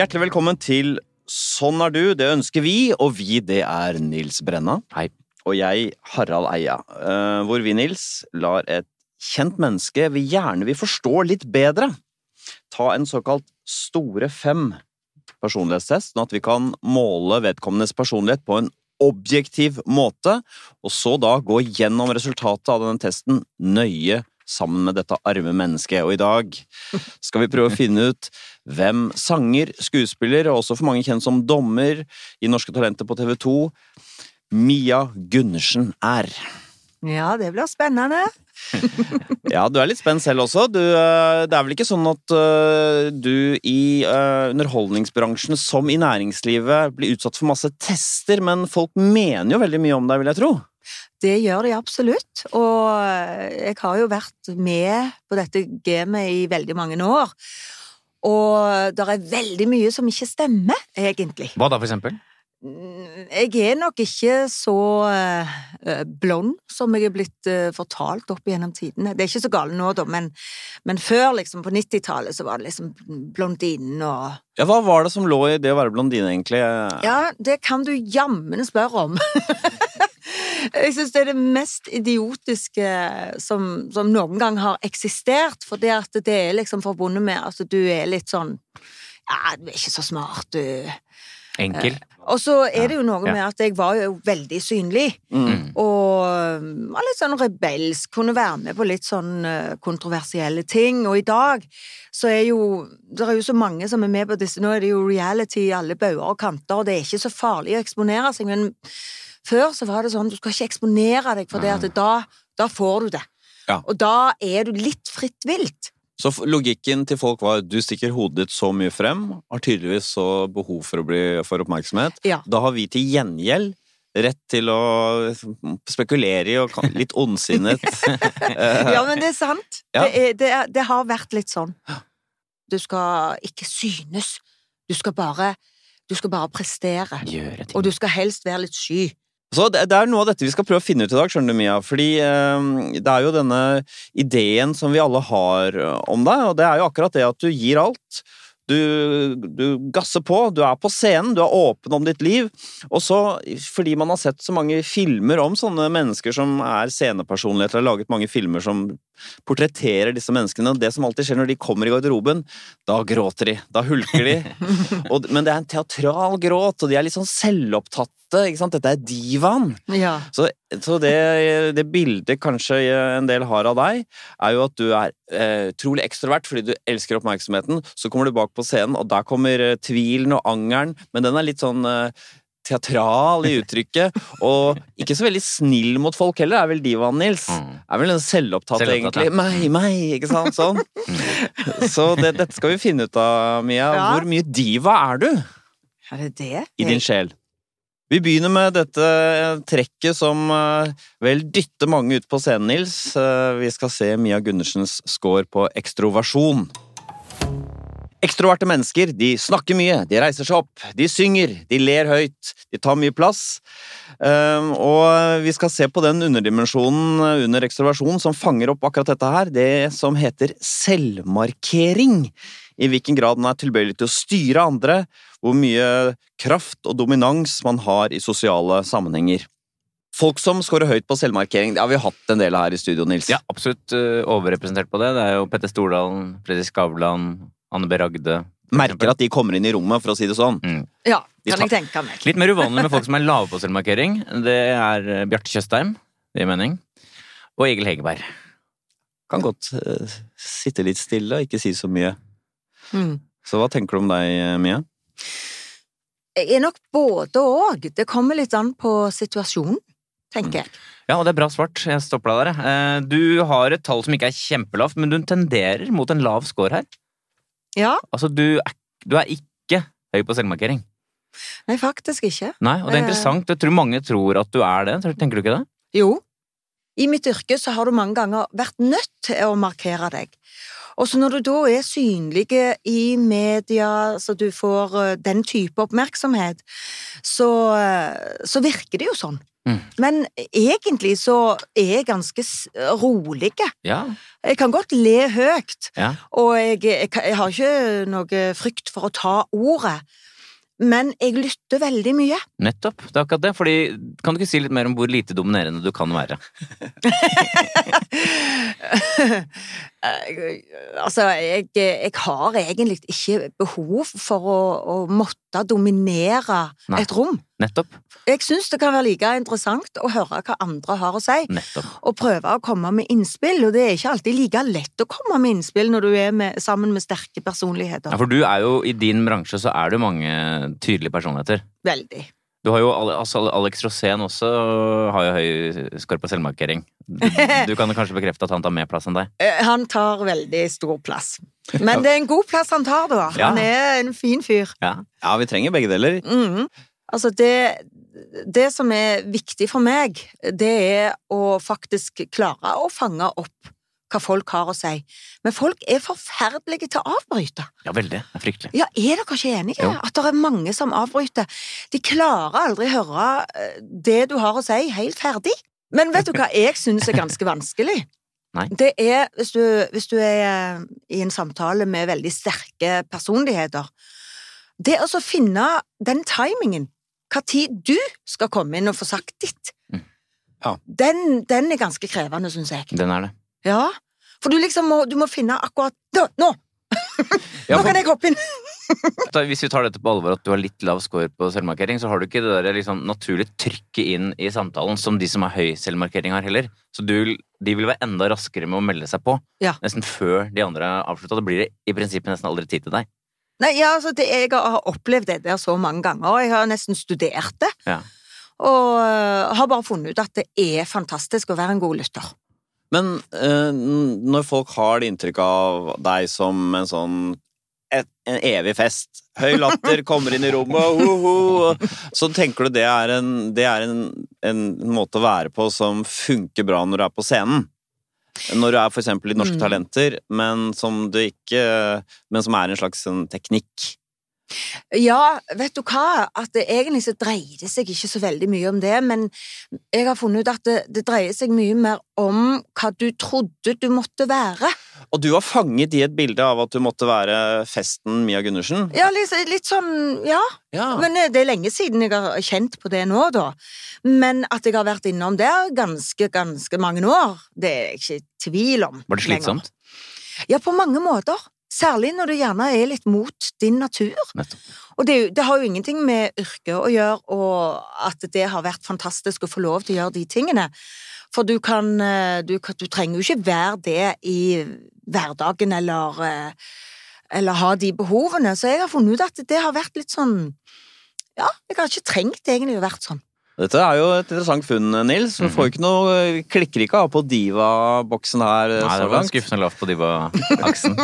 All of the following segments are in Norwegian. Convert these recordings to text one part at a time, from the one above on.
Hjertelig velkommen til Sånn er du, det ønsker vi, og vi, det er Nils Brenna. Hei. Og jeg, Harald Eia. eh, hvor vi, Nils, lar et kjent menneske vi gjerne vil forstå litt bedre, ta en såkalt Store fem personlighetstest, sånn at vi kan måle vedkommendes personlighet på en objektiv måte, og så da gå gjennom resultatet av denne testen nøye sammen med dette arme mennesket. Og i dag skal vi prøve å finne ut hvem sanger, skuespiller, og også for mange kjent som dommer i Norske Talenter på TV 2, Mia Gundersen er. Ja, det blir spennende. Ja, du er litt spent selv også. Du, eh, det er vel ikke sånn at eh, du i eh, underholdningsbransjen som i næringslivet blir utsatt for masse tester, men folk mener jo veldig mye om deg, vil jeg tro? Det gjør de absolutt. Og jeg har jo vært med på dette gamet i veldig mange år. Og det er veldig mye som ikke stemmer, egentlig. Hva da, for eksempel? Jeg er nok ikke så eh, blond som jeg er blitt eh, fortalt opp gjennom tidene. Det er ikke så galt nå, da, men, men før, liksom, på 90-tallet, så var det liksom blondinen og Ja, Hva var det som lå i det å være blondine, egentlig? Ja, det kan du jammen spørre om. Jeg syns det er det mest idiotiske som, som noen gang har eksistert, for det at det er liksom forbundet med at du er litt sånn Ja, du er ikke så smart, du. Enkel? Og så er det jo noe med at jeg var jo veldig synlig, Mm. og um, var litt sånn rebelsk, kunne være med på litt sånn uh, kontroversielle ting, og i dag så er jo Det er jo så mange som er med på disse, nå er det jo reality i alle bauger og kanter, og det er ikke så farlig å eksponere seg, men før så var det sånn, du skal ikke eksponere deg, for det at da, da får du det. Ja. Og da er du litt fritt vilt. Så logikken til folk var du stikker hodet ditt så mye frem, har tydeligvis så behov for å bli for oppmerksomhet. Ja. Da har vi til gjengjeld rett til å spekulere i og litt ondsinnet Ja, men det er sant. Ja. Det, er, det, er, det har vært litt sånn. Du skal ikke synes. Du skal bare, du skal bare prestere. Og du skal helst være litt sky. Så det, det er noe av dette vi skal prøve å finne ut i dag, skjønner du, Mia. Fordi eh, det er jo denne ideen som vi alle har eh, om deg, og det er jo akkurat det at du gir alt. Du, du gasser på, du er på scenen, du er åpen om ditt liv. Og så, fordi man har sett så mange filmer om sånne mennesker som er scenepersonligheter, har laget mange filmer som portretterer disse menneskene, og det som alltid skjer når de kommer i garderoben, da gråter de, da hulker de. Og, men det er en teatral gråt, og de er litt sånn selvopptatte? Dette er divaen. Ja. Så, så det, det bildet kanskje en del har av deg, er jo at du er eh, trolig ekstrovert fordi du elsker oppmerksomheten. Så kommer du bak på scenen, og der kommer eh, tvilen og angeren, men den er litt sånn eh, teatral i uttrykket, og ikke så veldig snill mot folk heller, er vel divaen, Nils. Mm. Er vel en Selvopptatt, egentlig. Meg, meg, ikke sant? Sånn. Så det, dette skal vi finne ut av, Mia. Ja. Hvor mye diva er du Er det det? i din sjel? Vi begynner med dette trekket som eh, vel dytter mange ut på scenen, Nils. Eh, Vi skal se Mia Gundersens score på ekstroversjon. Ekstroverte mennesker de snakker mye, de reiser seg opp, de synger, de ler høyt, de tar mye plass. Um, og vi skal se på den underdimensjonen under ekstroversjon som fanger opp akkurat dette her, det som heter selvmarkering. I hvilken grad den er tilbøyelig til å styre andre, hvor mye kraft og dominans man har i sosiale sammenhenger. Folk som scorer høyt på selvmarkering, det har vi hatt en del her i studio, Nils. Ja, absolutt uh, overrepresentert på det. Det er jo Petter Stordalen, Fredrik Skavlan, Anne B. Ragde. Merker at de kommer inn i rommet, for å si det sånn. Ja, De kan tar- jeg tenke meg. Litt mer uvanlig med folk som er lave på selvmarkering. Det er uh, Bjarte Tjøstheim, det gir mening. Og Egil Hegerberg. Kan godt uh, sitte litt stille og ikke si så mye. Mm. Så hva tenker du om deg, Mia? Jeg er nok både og. Det kommer litt an på situasjonen, tenker jeg. Ja, og det er bra svart. Jeg stopper deg der. Eh, Du har et tall som ikke er kjempelavt, men du tenderer mot en lav score her. Ja, Altså, du er, du er ikke høy på selvmarkering. nei, faktisk ikke. Nei, og det er Eh. interessant. Jeg tror mange tror at du er det. Tenker du ikke det? Jo, i mitt yrke så har du mange ganger vært nødt til å markere deg. Og så når du da er synlig i media, så du får eh, den type oppmerksomhet, så, eh, så virker det jo sånn. Mm. Men egentlig så er jeg ganske rolig. Ja. Jeg kan godt le høyt, ja. og jeg, jeg, jeg har ikke noe frykt for å ta ordet. Men jeg lytter veldig mye. Nettopp. Det er akkurat det. Fordi, kan du ikke si litt mer om hvor lite dominerende du kan være? Altså, jeg, jeg har egentlig ikke behov for å, å måtte dominere Nei. et rom. Nettopp. Jeg syns det kan være like interessant å høre hva andre har å si, Nettopp. og prøve å komme med innspill. Og det er ikke alltid like lett å komme med innspill når du er med, sammen med sterke personligheter. Ja, for du er jo, i din bransje så er det mange tydelige personligheter. Veldig. Du har jo altså Alex Rosén også har jo høy skår på selvmarkering. Du, du kan kanskje bekrefte at han tar mer plass enn deg? Eh, Han tar veldig stor plass. Men det er en god plass han tar, da. Ja. Han er en fin fyr. Ja. Ja, vi trenger begge deler. Mhm. Altså, det, det som er viktig for meg, det er å faktisk klare å fange opp hva folk har å si. Men folk er forferdelige til å avbryte. ja, veldig. Det er fryktelig. Ja, er dere ikke enige? Jo. At det er mange som avbryter. De klarer aldri å høre eh, det du har å si, helt ferdig. Men vet du hva jeg syns er ganske vanskelig? Nei. Det er hvis du, hvis du er eh, i en samtale med veldig sterke personligheter. Det å finne den timingen, hva tid du skal komme inn og få sagt ditt, Mm. Ja. den, den er ganske krevende, syns jeg. Den er det. Ja. For du liksom må, du må finne akkurat Nå! Nå, Ja, nå for- kan jeg hoppe inn! Hvis vi tar dette på alvor at du har litt lav score på selvmarkering, så har du ikke det der liksom naturlige trykket inn i samtalen som de som har høy selvmarkering har heller. Så du, de vil være enda raskere med å melde seg på. Ja. Nesten før de andre har avslutta. Da blir det i prinsippet nesten aldri tid til deg. Nei, ja, altså, det, Jeg har opplevd det der så mange ganger. og Jeg har nesten studert det. Ja. Og uh, har bare funnet ut at det er fantastisk å være en god lytter. Men uh, når folk har det inntrykk av deg som en sånn et, en evig fest. Høy latter, kommer inn i rommet, ho, ho, så tenker du det er, en, det er en, en måte å være på som funker bra når du er på scenen. Når du er eksempel i Norske Mm. Talenter, men som du ikke Men som er en slags en teknikk. Ja, vet du hva? At det egentlig så dreier det seg ikke så veldig mye om det, men jeg har funnet ut at det, det dreier seg mye mer om hva du trodde du måtte være. Og du var fanget i et bilde av at du måtte være festen Mia Gundersen. Ja, litt, litt sånn, ja. Ja. Men eh, det er lenge siden jeg har kjent på det nå, da. Men at jeg har vært innom der ganske, ganske mange år, det er jeg ikke i tvil om. Var det slitsomt? lenger. Ja, på mange måter. Særlig når du gjerne er litt mot din natur. Nettopp. Og det, det har jo ingenting med yrket å gjøre, og at det har vært fantastisk å få lov til å gjøre de tingene. For du kan eh, Du, du trenger jo ikke være det i hverdagen, eller eh, Eller ha de behovene. Så jeg har funnet ut at det har vært litt sånn Ja, jeg har ikke trengt egentlig å vært sånn. Dette er jo et interessant funn, Nils. Du får ikke noe, klikker ikke av på diva-boksen her eh, Nei, det var skuffende lavt på diva-aksen.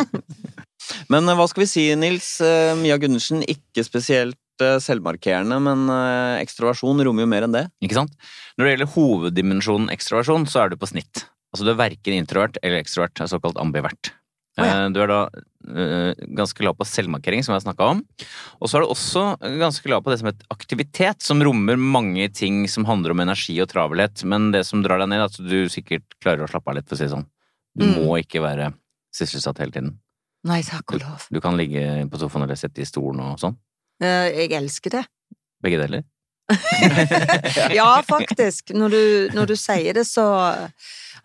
Men eh, hva skal vi si, Nils? Eh, Mia Gundersen, ikke spesielt eh, selvmarkerende, men eh, ekstroversjon rommer jo mer enn det. Ikke sant? Når det gjelder hoveddimensjonen ekstroversjon, så er du på snitt. Altså du er verken introvert eller ekstrovert, er såkalt ambivert. Oh, ja. Eh, Du er da eh, ganske lav på selvmarkering, som jeg har snakka om. Og så er du også ganske lav på det som heter aktivitet, som rommer mange ting som handler om energi og travelhet. Men det som drar deg ned, er at du sikkert klarer å slappe av litt, for å si det sånn. Du Mm. må ikke være sysselsatt hele tiden. Nei, takk og lov. Du kan ligge på sofaen eller sitte i stolen og sånn. Eh, Jeg elsker det. Begge deler. Ja, faktisk. Når du, når du sier det, så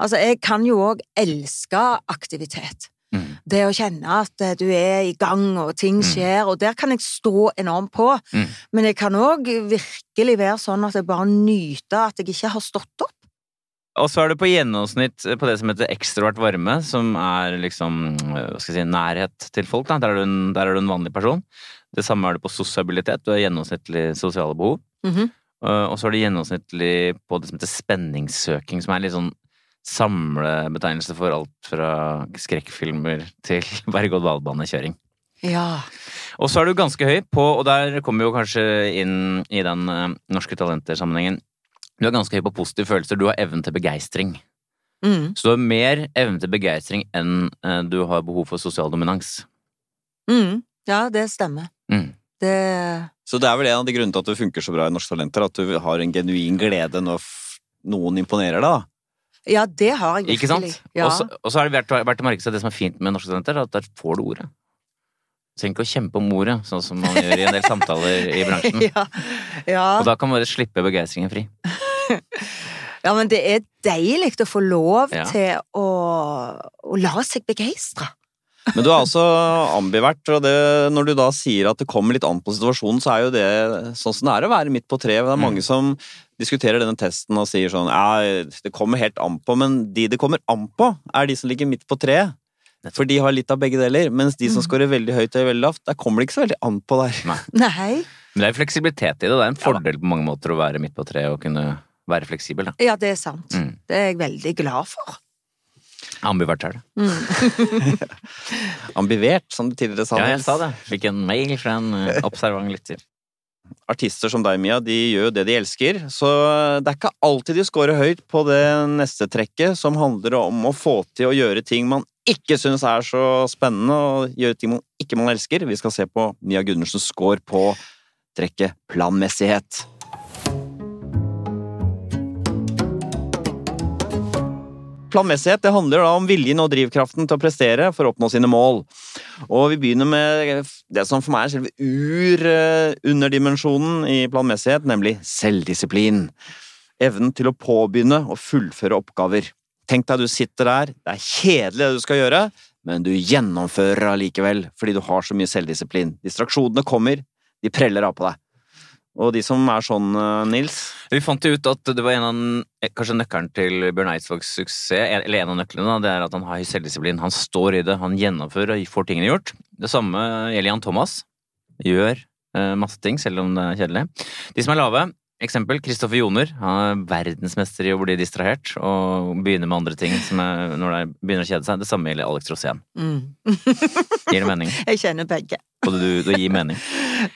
Altså, jeg kan jo òg elske aktivitet. Mm. Det å kjenne at eh, du er i gang, og ting Mm. skjer, og der kan jeg stå enormt på. Mm. Men jeg kan òg virkelig være sånn at jeg bare nyter at jeg ikke har stått opp. Og så er du på gjennomsnitt på det som heter ekstrovert varme, som er liksom hva skal jeg si, nærhet til folk. Der, er du en, der er du en vanlig person. Det samme er det på sosialitet. Du har gjennomsnittlig sosiale behov. Mhm. Uh, Og så er det gjennomsnittlig på det som heter spenningssøking, som er litt sånn samlebetegnelse for alt fra skrekkfilmer til berg-og-dal-banekjøring. Ja. Og så er du ganske høy på, og der kommer vi jo kanskje inn i den eh, norske talenter-sammenhengen, du er ganske høy på positive følelser, du har evnen til begeistring. Mm. Så du har mer evne til begeistring enn eh, du har behov for sosial dominans. Mm. Ja, det stemmer. Mm. Det Så det er vel en av de grunnene til at du funker så bra i Norske Talenter, at du har en genuin glede når noen imponerer deg, da. Ja, det har jeg Ikke sant? Ja. Og så- er det verdt, verdt å merke seg det som er fint med norske Talenter, at der får du ordet. Du trenger ikke å kjempe om ordet, sånn som man gjør i en del samtaler i bransjen. ja. ja. Og da kan man bare slippe begeistringen fri. ja, men det er deilig å få lov Ja. til å, å la seg begeistre. Men du er altså ambivert, og det, når du da sier at det kommer litt an på situasjonen, så er jo det sånn som det er å være midt på treet. Det er Mm. mange som diskuterer denne testen og sier sånn ja, det kommer helt an på, men de det kommer an på, er de som ligger midt på treet. For de har litt av begge deler, mens de som Mm. scorer veldig høyt eller veldig lavt, der kommer det ikke så veldig an på der. Nei. Men det er fleksibilitet i det. Det er en fordel på mange måter å være midt på treet og kunne være fleksibel. Da. Ja, det er sant. Mm. Det er jeg veldig glad for. Ambivert er det. Mm. Ambivert, som du tidligere sa. Ja, jeg sa det. Fikk en mail fra en eh, observant lytter. artister som deg, Mia, de gjør jo det de elsker, så det er ikke alltid de scorer høyt på det neste trekket, som handler om å få til å gjøre ting man ikke syns er så spennende, og gjøre ting man ikke man elsker. Vi skal se på Mia Gundersens score på trekket planmessighet. Planmessighet det handler da om viljen og drivkraften til å prestere for å oppnå sine mål. Og vi begynner med det som for meg er selve ur-underdimensjonen i planmessighet, nemlig selvdisiplin. Evnen til å påbegynne og fullføre oppgaver. Tenk deg du sitter der, det er kjedelig det du skal gjøre, men du gjennomfører allikevel fordi du har så mye selvdisiplin. Distraksjonene kommer, de preller av på deg. Og de som er sånn, eh, Nils Vi fant jo ut at det var en av eh, kanskje nøkkelen til Bjørn Eidsvågs suksess, eller en av nøklene, det er at han har selvdisiplin. Han står i det, han gjennomfører og får tingene gjort. Det samme gjelder Jan Thomas. Gjør eh, masse ting, selv om det er kjedelig. De som er lave, eksempel Kristoffer Joner. Han er verdensmester i å bli distrahert og begynne med andre ting som er, når det begynner å kjede seg. Det samme gjelder Alex Rosén. Mm. Gir det mening? Jeg kjenner begge. Og du, du gir mening?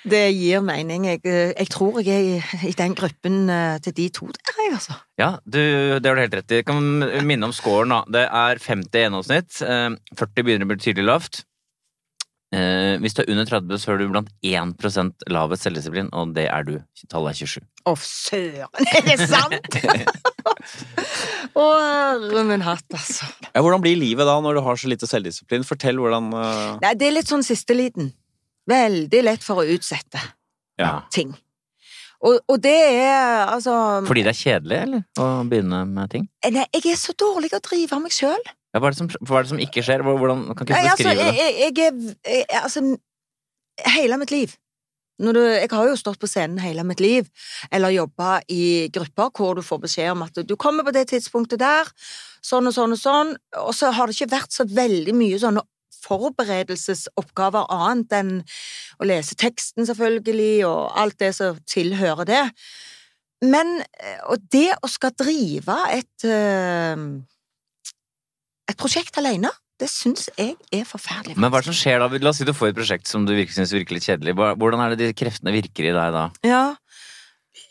Det gir mening. Jeg, eh, jeg tror jeg er i, den gruppen eh, til de to der, jeg, altså. Ja, du, det har du helt rett i. Jeg kan minne om scoren, da. Det er 50 i gjennomsnitt. Eh, 40 begynner å bli tydelig lavt. Eh, hvis du er under 30, så er du blant 1% lavest selvdisiplin, og det er du. Tallet er 27. Å, søren, er det sant?! Å, herre min hatt, altså. Ja, hvordan blir livet da når du har så lite selvdisiplin? Fortell hvordan uh... Nei, det er litt sånn sisteliten. Veldig lett for å utsette Ja. ting. Og, og det er altså Fordi det er kjedelig, eller? Å begynne med ting? Nei, jeg er så dårlig å drive meg sjøl. Ja, hva, er som, hva er det som ikke skjer? Hvordan, kan ikke du Altså, beskrive jeg, det? jeg, jeg er jeg, Altså, hele mitt liv du, Jeg har jo stått på scenen hele mitt liv, eller jobba i grupper hvor du får beskjed om at du kommer på det tidspunktet der, sånn og sånn og sånn, og så har det ikke vært så veldig mye sånne forberedelsesoppgaver annet enn å lese teksten, selvfølgelig, og alt det som tilhører det. Men eh, Og det å skal drive et eh, et prosjekt alene, det syns jeg er forferdelig. Men hva er det som skjer da? La oss si du får et prosjekt som du virker, synes virker litt kjedelig. Hvordan er det de kreftene virker i deg da? Ja,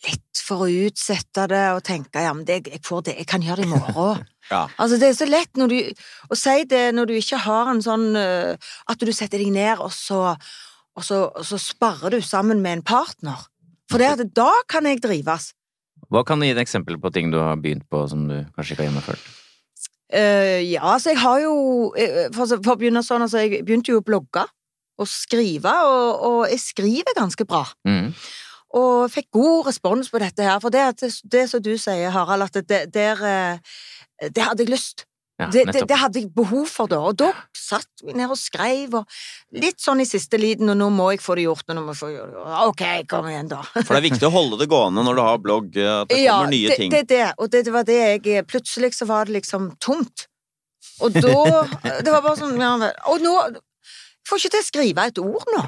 litt for å utsette det og tenke ja, men det, jeg får det, jeg kan gjøre det i morgen. Ja. Altså, det er så lett når du, å si det når du ikke har en sånn øh, At du setter deg ned, og så, og så, og så sparrer du sammen med en partner. For det at da kan jeg drives. Hva kan du gi et eksempel på ting du har begynt på som du kanskje ikke har gjennomført? Eh, ja, så jeg har jo eh, For, for å begynne sånn, altså jeg begynte jo å blogge og skrive, og, og jeg skriver ganske bra. Mm. Og fikk god respons på dette her, for det, at det, det som du sier, Harald, at det, der, eh, det hadde jeg lyst. Ja, Det, det, det hadde jeg behov for da, og da satt vi ned og skrev, og litt sånn i siste liten, og nå må jeg få det gjort, og nå må jeg få det. gjort. Ok, kom igjen da. For det er viktig å holde det gående når du har blogg, eh, at det kommer nye det, ting. det, det, og det, det var det jeg Plutselig så var det liksom tomt. Og da Det var bare sånn ja, Og nå får ikke til å skrive et ord nå.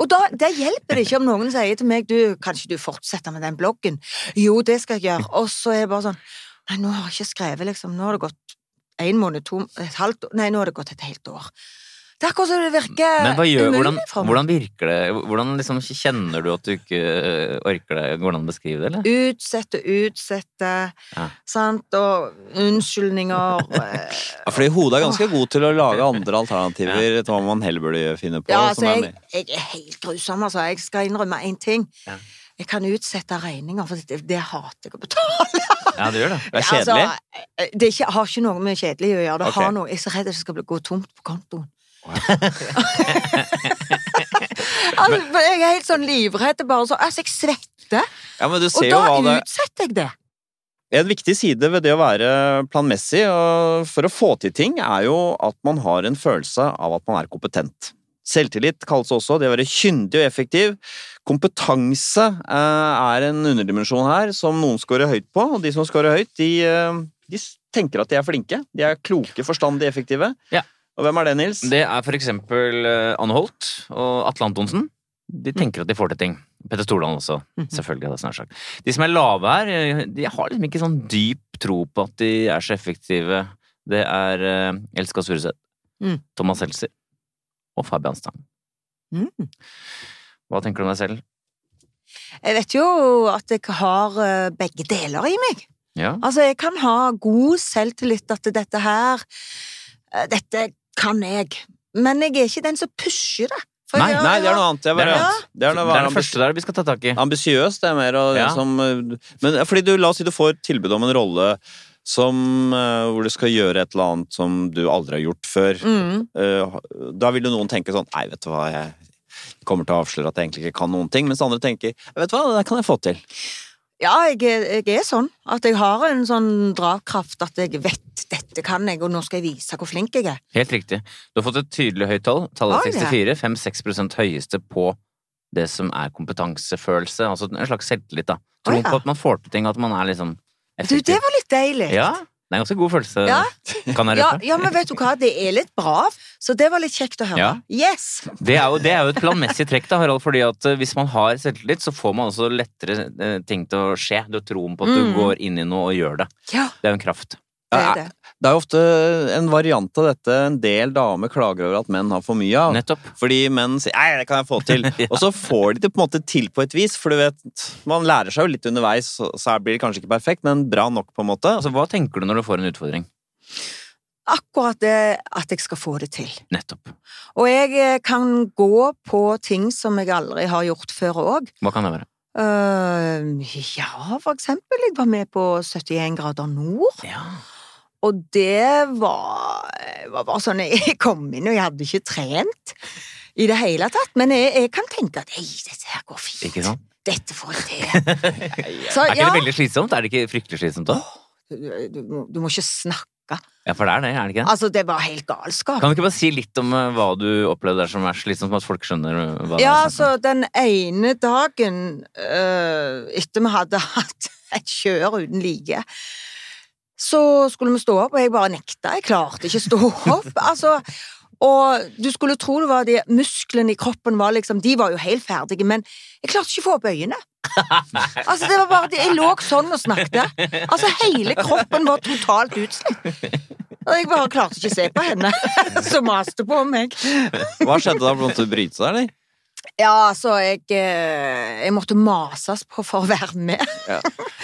Og da det hjelper det ikke om noen sier til meg du, kan ikke du fortsette med den bloggen? Jo, det skal jeg gjøre. Og så er jeg bare sånn Nei, nå har jeg ikke skrevet, liksom. Nå har det gått en måned, to, et halvt år Nei, nå har det gått et helt år. Det er akkurat som det virker Men hva gjør, umulig hvordan, for meg. hvordan virker det? Hvordan liksom kjenner du at du ikke øh, orker det? Går det an å beskrive det, eller? Utsette, utsette, Ja. sant, og unnskyldninger eh, Ja, fordi hodet er ganske god til å lage andre alternativer til hva man heller burde finne på. Ja, altså, jeg, jeg er helt grusom, altså. Jeg skal innrømme én ting. Ja. Jeg kan utsette regninger, for det, det hater jeg å betale. Ja, det gjør det. det er kjedelig. Altså, det ikke, har ikke noe med kjedelig å gjøre. Det okay. har noe, jeg er så redd det skal gå tomt på kontoen. altså, jeg er helt sånn livredd. Bare så, altså, jeg svetter, ja, og da utsetter jeg det. En viktig side ved det å være planmessig og for å få til ting, er jo at man har en følelse av at man er kompetent. Selvtillit kalles også det å være kyndig og effektiv. Kompetanse eh, er en underdimensjon her som noen scorer høyt på, og de som scorer høyt, de, eh, de tenker at de er flinke. De er kloke, forstandige, effektive. Ja. Og hvem er det, Nils? Det er for eksempel øh, Anne Holt og Atle Antonsen. De tenker at de får til ting. Petter Stordalen også, Mhm. selvfølgelig. det er snart sagt. De som er lave her, de har liksom ikke sånn dyp tro på at de er så effektive. Det er Elska Sureseth, Mm. Thomas Seltzer og Fabian Stang. Mm. Hva tenker du om deg selv? Jeg vet jo at jeg har eh, begge deler i meg. Ja. Altså, jeg kan ha god selvtillit at dette her eh, Dette kan jeg. Men jeg er ikke den som pusher det. For Nei, jeg- Nei, det er noe annet. Det er, Det er noe det er, noe det er det første der vi skal ta tak i. ambisiøst, det er mer og Ja. som eh, Men fordi du, la oss si du får tilbud om en rolle som eh, Hvor du skal gjøre et eller annet som du aldri har gjort før. Mm. Eh, da vil jo noen tenke sånn Nei, vet du hva, jeg kommer til å avsløre at jeg egentlig ikke kan noen ting. Mens andre tenker Vet du hva, det kan jeg få til. Ja, jeg er, jeg er sånn. At jeg har en sånn dragkraft at jeg vet dette kan jeg, og nå skal jeg vise hvor flink jeg er. Helt riktig. Du har fått et tydelig høyt tall. Tallet er 64. 5-6 høyeste på det som er kompetansefølelse. Altså en slags selvtillit, da. Troen på at man får til ting, at man er liksom Du, det var litt deilig. Ja, det er en ganske god følelse, Ja. Ja, ja, men vet du hva, det er litt bra, så det var litt kjekt å høre. Ja. Yes! Det er, jo, det er jo et planmessig trekk, da, Harald. fordi at eh, hvis man har selvtillit, så får man også lettere eh, ting til å skje. Du har troen på at du Mm. går inn i noe og gjør det. Ja, Det er jo en kraft. det er det. Det er jo ofte en variant av dette en del damer klager over at menn har for mye av. Nettopp. Fordi menn sier 'nei, det kan jeg få til', og så får de det på en måte til på et vis. For du vet, man lærer seg jo litt underveis, så her blir det kanskje ikke perfekt, men bra nok, på en måte. Altså, Hva tenker du når du får en utfordring? Akkurat det at jeg skal få det til. Nettopp. Og jeg eh, kan gå på ting som jeg aldri har gjort før òg. Hva kan det være? ja, for eksempel, jeg var med på 71 grader nord. Ja. Og det var, var bare sånn Jeg kom inn, og jeg hadde ikke trent i det hele tatt. Men jeg, jeg kan tenke at ei, dette her går fint. Ikke sant? Dette får jeg til. Så Er ikke ja, det veldig slitsomt? Er det ikke fryktelig slitsomt da? du, du, må- du må ikke snakke. Ja, for det er det, er det ikke det? Altså, det var helt galskap. Kan du ikke bare si litt om eh, hva du opplevde der som er slitsomt, sånn at folk skjønner eh, hva det Ja, er? altså, den ene dagen øh, etter vi hadde hatt et kjør uten like, så skulle vi stå opp, og jeg bare nekta. Jeg klarte ikke å stå opp. Altså, og du skulle tro det var de musklene i kroppen var liksom, de var jo helt ferdige, men jeg klarte ikke å få opp øynene. Altså, det var bare det, Jeg lå sånn og snakket. Altså, hele kroppen var totalt utslitt. Og jeg bare klarte ikke å se på henne som maste på meg. Hva skjedde da? Måtte du bryte seg, eller? Ja, altså, jeg, eh, jeg måtte mases på for å være med.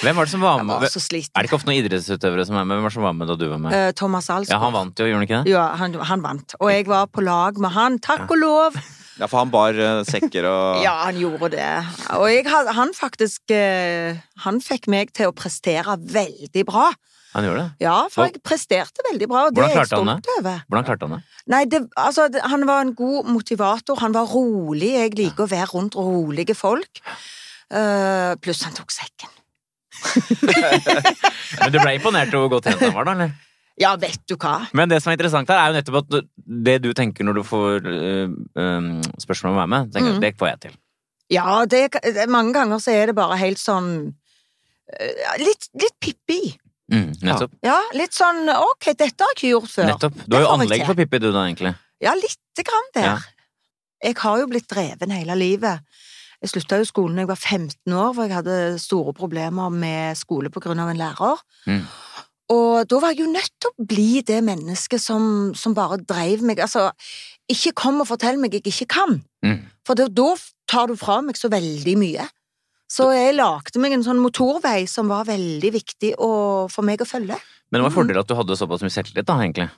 Hvem var det som var Jeg med? var så Er det ikke ofte noen idrettsutøvere som er med? Hvem var det som var med da du var med? Eh, Thomas Alsgaard. Ja, han vant jo, gjorde han ikke det? Ja, han, han vant. Og jeg var på lag med han. Takk og lov. Ja, for han bar eh, sekker og Ja, han gjorde det. Og jeg, han faktisk Han fikk meg til å prestere veldig bra. Han gjorde det? Ja, for jeg presterte veldig bra, og det er jeg stolt over. Hvordan klarte han det? Nei, det, altså, han var en god motivator. Han var rolig. Jeg liker å være rundt rolige folk. Uh, pluss han tok sekken. Men du ble imponert over hvor godt trent han var, da? eller? Ja, vet du hva. Men det som er interessant her, er jo nettopp at det du tenker når du får øh, øh, spørsmål om å være med, tenker, Mm. det får jeg til. Ja, det, det, mange ganger så er det bare helt sånn eh, Litt, litt pippi. Mm, nettopp. Ja, litt sånn ok, dette har jeg ikke gjort før. nettopp. Du har jo anlegg for Pippi, du da, egentlig. Ja, lite grann der. Ja. Jeg har jo blitt dreven hele livet. Jeg slutta jo skolen da jeg var 15 år, for jeg hadde store problemer med skole på grunn av en lærer. Mm. Og da var jeg jo nødt til å bli det mennesket som, som bare dreiv meg. Altså, ikke kom og fortell meg jeg ikke kan. Mm. For da, tar du fra meg så veldig mye. Så jeg lagde meg en sånn motorvei som var veldig viktig å, for meg å følge. Men det var en fordel at du hadde såpass mye selvtillit, da, egentlig.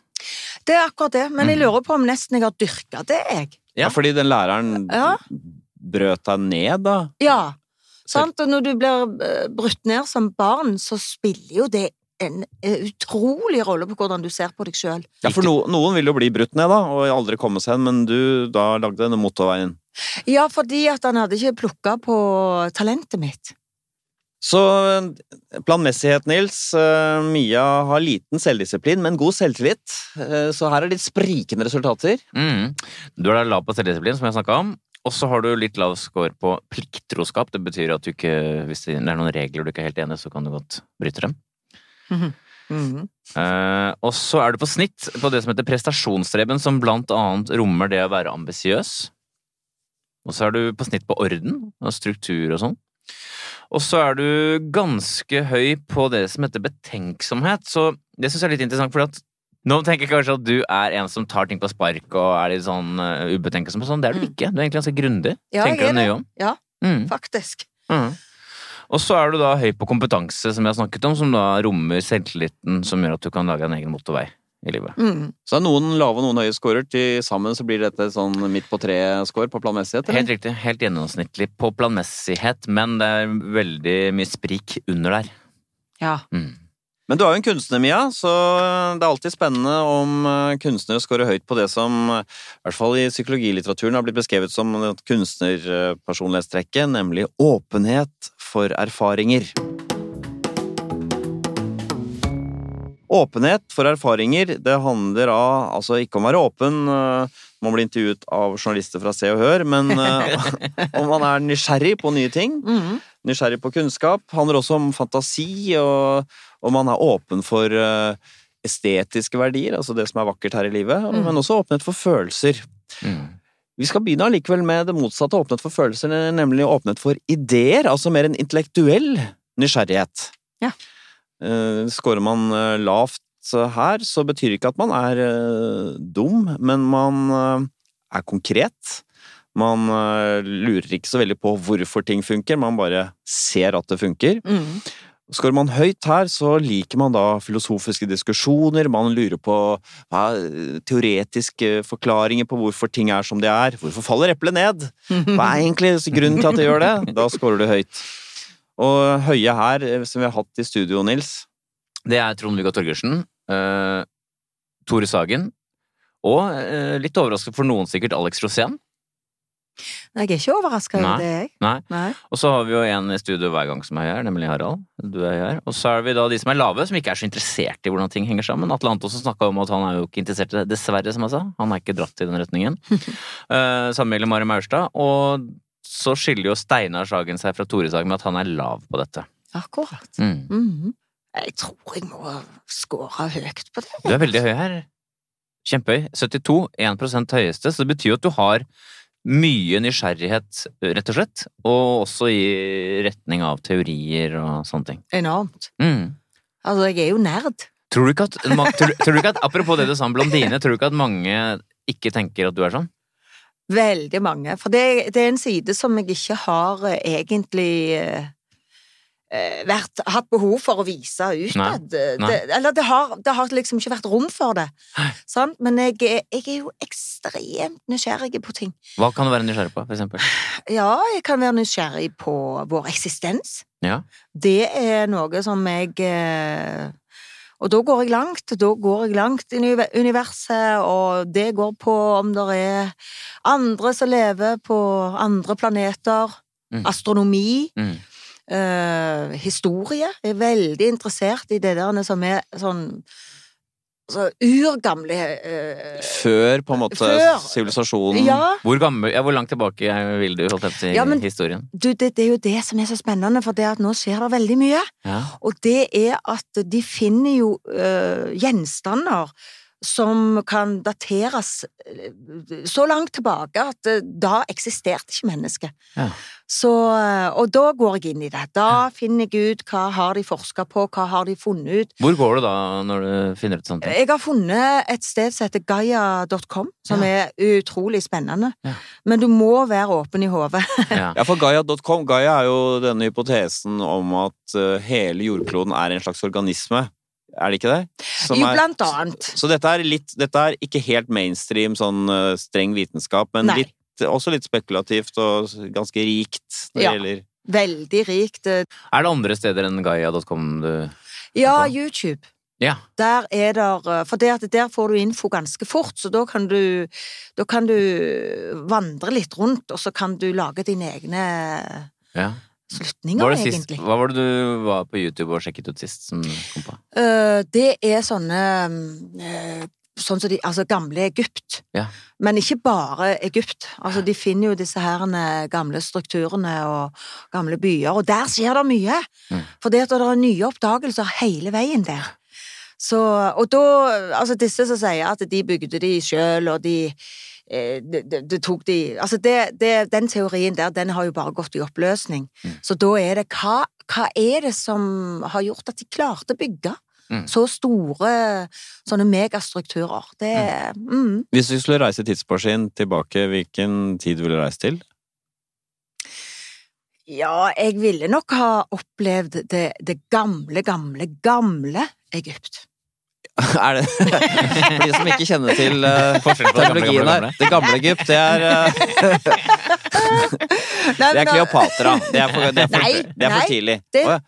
Det er akkurat det, men jeg Mm. lurer på om nesten jeg har dyrka det, jeg. Ja, fordi den læreren Ja. brøt deg ned, da. Ja. Sant? Og når du blir eh, brutt ned som barn, så spiller jo det en eh, utrolig rolle på hvordan du ser på deg sjøl. Ja, for no, noen vil jo bli brutt ned, da, og aldri komme seg hen, men du da lagde denne motorveien. Ja, fordi at han hadde ikke plukka på talentet mitt. Så planmessighet, Nils. Eh, Mia har liten selvdisiplin, men god selvtillit. Eh, Så her er litt sprikende resultater. Mm. Du er da lav på selvdisiplin, som jeg snakka om. Og så har du litt lav score på plikttroskap. Det betyr at du ikke, hvis det er noen regler du ikke er helt enig i, så kan du godt bryte dem. Eh, og så er du på snitt på det som heter prestasjonsstreben, som blant annet rommer det å være ambisiøs. Og så er du på snitt på orden og struktur og sånn. Og så er du ganske høy på det som heter betenksomhet, så det syns jeg er litt interessant, for at nå tenker jeg kanskje at du er en som tar ting på spark og er litt sånn uh, ubetenksom sånn. Det er du Mm. ikke. Du er egentlig ganske grundig. Ja, tenker er deg nøye om. Ja. Mm. Faktisk. Mhm. Og så er du da høy på kompetanse, som jeg har snakket om, som da rommer selvtilliten som gjør at du kan lage en egen motorvei i livet. Mm. Så er noen lave og noen høye scorer. Til sammen så blir dette sånn midt på tre-score på planmessighet. eller? Helt riktig. Helt gjennomsnittlig på planmessighet, men det er veldig mye sprik under der. Ja. Mm. Men du er jo en kunstner, Mia, så det er alltid spennende om eh, kunstnere scorer høyt på det som, eh, i hvert fall i psykologilitteraturen, har blitt beskrevet som kunstnerpersonlighetstrekket, nemlig åpenhet for erfaringer. Åpenhet for erfaringer, det handler av altså ikke om å være åpen eh, man blir intervjuet av journalister fra Se og Hør, men eh, om man er nysgjerrig på nye ting Mhm. nysgjerrig på kunnskap. handler også om fantasi, og, om man er åpen for eh, estetiske verdier, altså det som er vakkert her i livet, Mm. men også åpenhet for følelser. Mm. Vi skal begynne allikevel med det motsatte åpnet for følelser, nemlig åpnet for ideer, altså mer en intellektuell nysgjerrighet. Ja. Eh, Skårer man eh, lavt her, så betyr det ikke at man er eh, dum, men man eh, er konkret. Man eh, lurer ikke så veldig på hvorfor ting funker, man bare ser at det funker. Mhm. Skårer man høyt her, så liker man da filosofiske diskusjoner, man lurer på er teoretiske forklaringer på hvorfor ting er som de er. Hvorfor faller eplet ned? Hva er egentlig grunnen til at det gjør det? Da skårer du høyt. Og høye her, eh, som vi har hatt i studio, Nils Det er Trond-Viggo Torgersen, uh, Tore Sagen, og uh, litt overraskende for noen sikkert Alex Rosén. Jeg er ikke overraska Nei. over det, jeg. Nei. Nei. Og så har vi jo en i studio hver gang som er her, nemlig Harald. Du er her. Og så er vi da de som er lave, som ikke er så interessert i hvordan ting henger sammen. Atle Antonsen snakka om at han er jo ikke interessert i det, dessverre, som jeg sa. Han er ikke dratt i den retningen. uh, Samme gjelder Mari Maurstad. Og så skiller jo Steinar Sagen seg fra Tore Sagen med at han er lav på dette. Akkurat. Mm. Mhm. Jeg tror jeg må score høyt på det. Du er veldig høy her. Kjempehøy. 72. 1% høyeste. Så det betyr jo at du har mye nysgjerrighet, rett og slett. Og også i retning av teorier og sånne ting. Enormt. Mm. Altså, jeg er jo nerd. Tror du ikke at, tror, tror du ikke at Apropos det du sa om blondine, tror du ikke at mange ikke tenker at du er sånn? Veldig mange. For det, det er en side som jeg ikke har eh, egentlig eh, vært, hatt behov for å vise utad. Nei. eller det har, det har liksom ikke vært rom for det. Sant? Men jeg, jeg er jo ekstremt nysgjerrig på ting. Hva kan du være nysgjerrig på, for eksempel? Ja, jeg kan være nysgjerrig på vår eksistens. Ja. Det er noe som jeg eh, Og da går jeg langt. Da går jeg langt i universet, og det går på om det er andre som lever på andre planeter. Mm. Astronomi. Mm. Eh, historie. Jeg er veldig interessert i det der som er sånn så urgamle eh, Før på en måte sivilisasjonen Ja. Hvor, gammel, ja, hvor langt tilbake vil du holdt si, Ja, men- historien? Du, det, det er jo det som er så spennende, for det at nå skjer det veldig mye. Ja. Og det er at de finner jo øh, gjenstander som kan dateres eh, så langt tilbake at eh, da eksisterte ikke mennesket. Ja. Så, eh, og da går jeg inn i det. Da finner jeg ut hva har de forska på, hva har de funnet ut. Hvor går du da når du finner ut sånt? Jeg har funnet et sted som heter gaia.com, som er utrolig spennende. Ja. Men du må være åpen i hodet. Ja. Ja, for Gaia.com Gaia er jo denne hypotesen om at eh, hele jordkloden er en slags organisme. Er det ikke det? Som Jo, er- blant annet. Så dette er, litt, dette er ikke helt mainstream, sånn eh, streng vitenskap, men Nei. litt, også litt spekulativt og ganske rikt når det Ja. gjelder Veldig rikt. Er det andre steder enn gaia.com du Ja. YouTube. Ja. Der er der For det at der får du info ganske fort, så da kan du Da kan du vandre litt rundt, og så kan du lage dine egne ja. slutninger, sist, egentlig. hva var det du var på YouTube og sjekket ut sist som kom på? Eh, det er sånne eh, Sånn som de Altså gamle Egypt. Ja. Men ikke bare Egypt. Altså, de finner jo disse her gamle strukturene og gamle byer, og der skjer det mye. Mm. For det er nye oppdagelser hele veien der. Så, og da Altså, disse som sier at de bygde de sjøl, og de eh, det, det, det tok de Altså, det, det, den teorien der, den har jo bare gått i oppløsning. Mm. Så da er det hva, hva er det som har gjort at de klarte å bygge Mm. så store sånne megastrukturer? Det mm. Hvis du skulle reise tidsmaskinen tilbake, hvilken tid ville du reise til? Ja, jeg ville nok ha opplevd det, det gamle, gamle, gamle Egypt. Er det For de som ikke kjenner til uh, gamle, her. Det gamle Egypt, det er uh, Nei, Det er Kleopatra. Det er for, det er for, Nei, det er for nei. tidlig. Det, Å ja. Å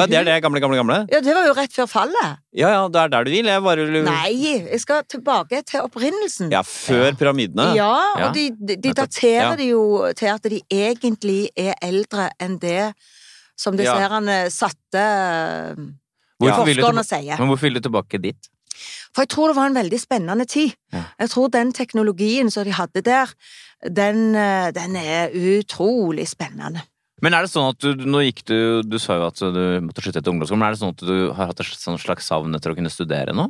ja, det er det gamle, gamle, gamle? Ja, det var jo rett før fallet. Ja ja, det er der du vil. Jeg bare Nei, jeg skal tilbake til opprinnelsen. Ja, før pyramidene. Ja, og de, de, de daterer Ja. det jo til at de egentlig er eldre enn det som disse Ja. herrene satte Hvorfor vil du sier. Men hvorfor vil du tilbake dit? For jeg tror det var en veldig spennende tid. Ja. Jeg tror den teknologien som de hadde der, den, eh, den er utrolig spennende. Men er det sånn at du, nå gikk du Du sa jo at du måtte slutte etter ungdomsskolen, men er det sånn at du har hatt et sånn slags savn etter å kunne studere nå?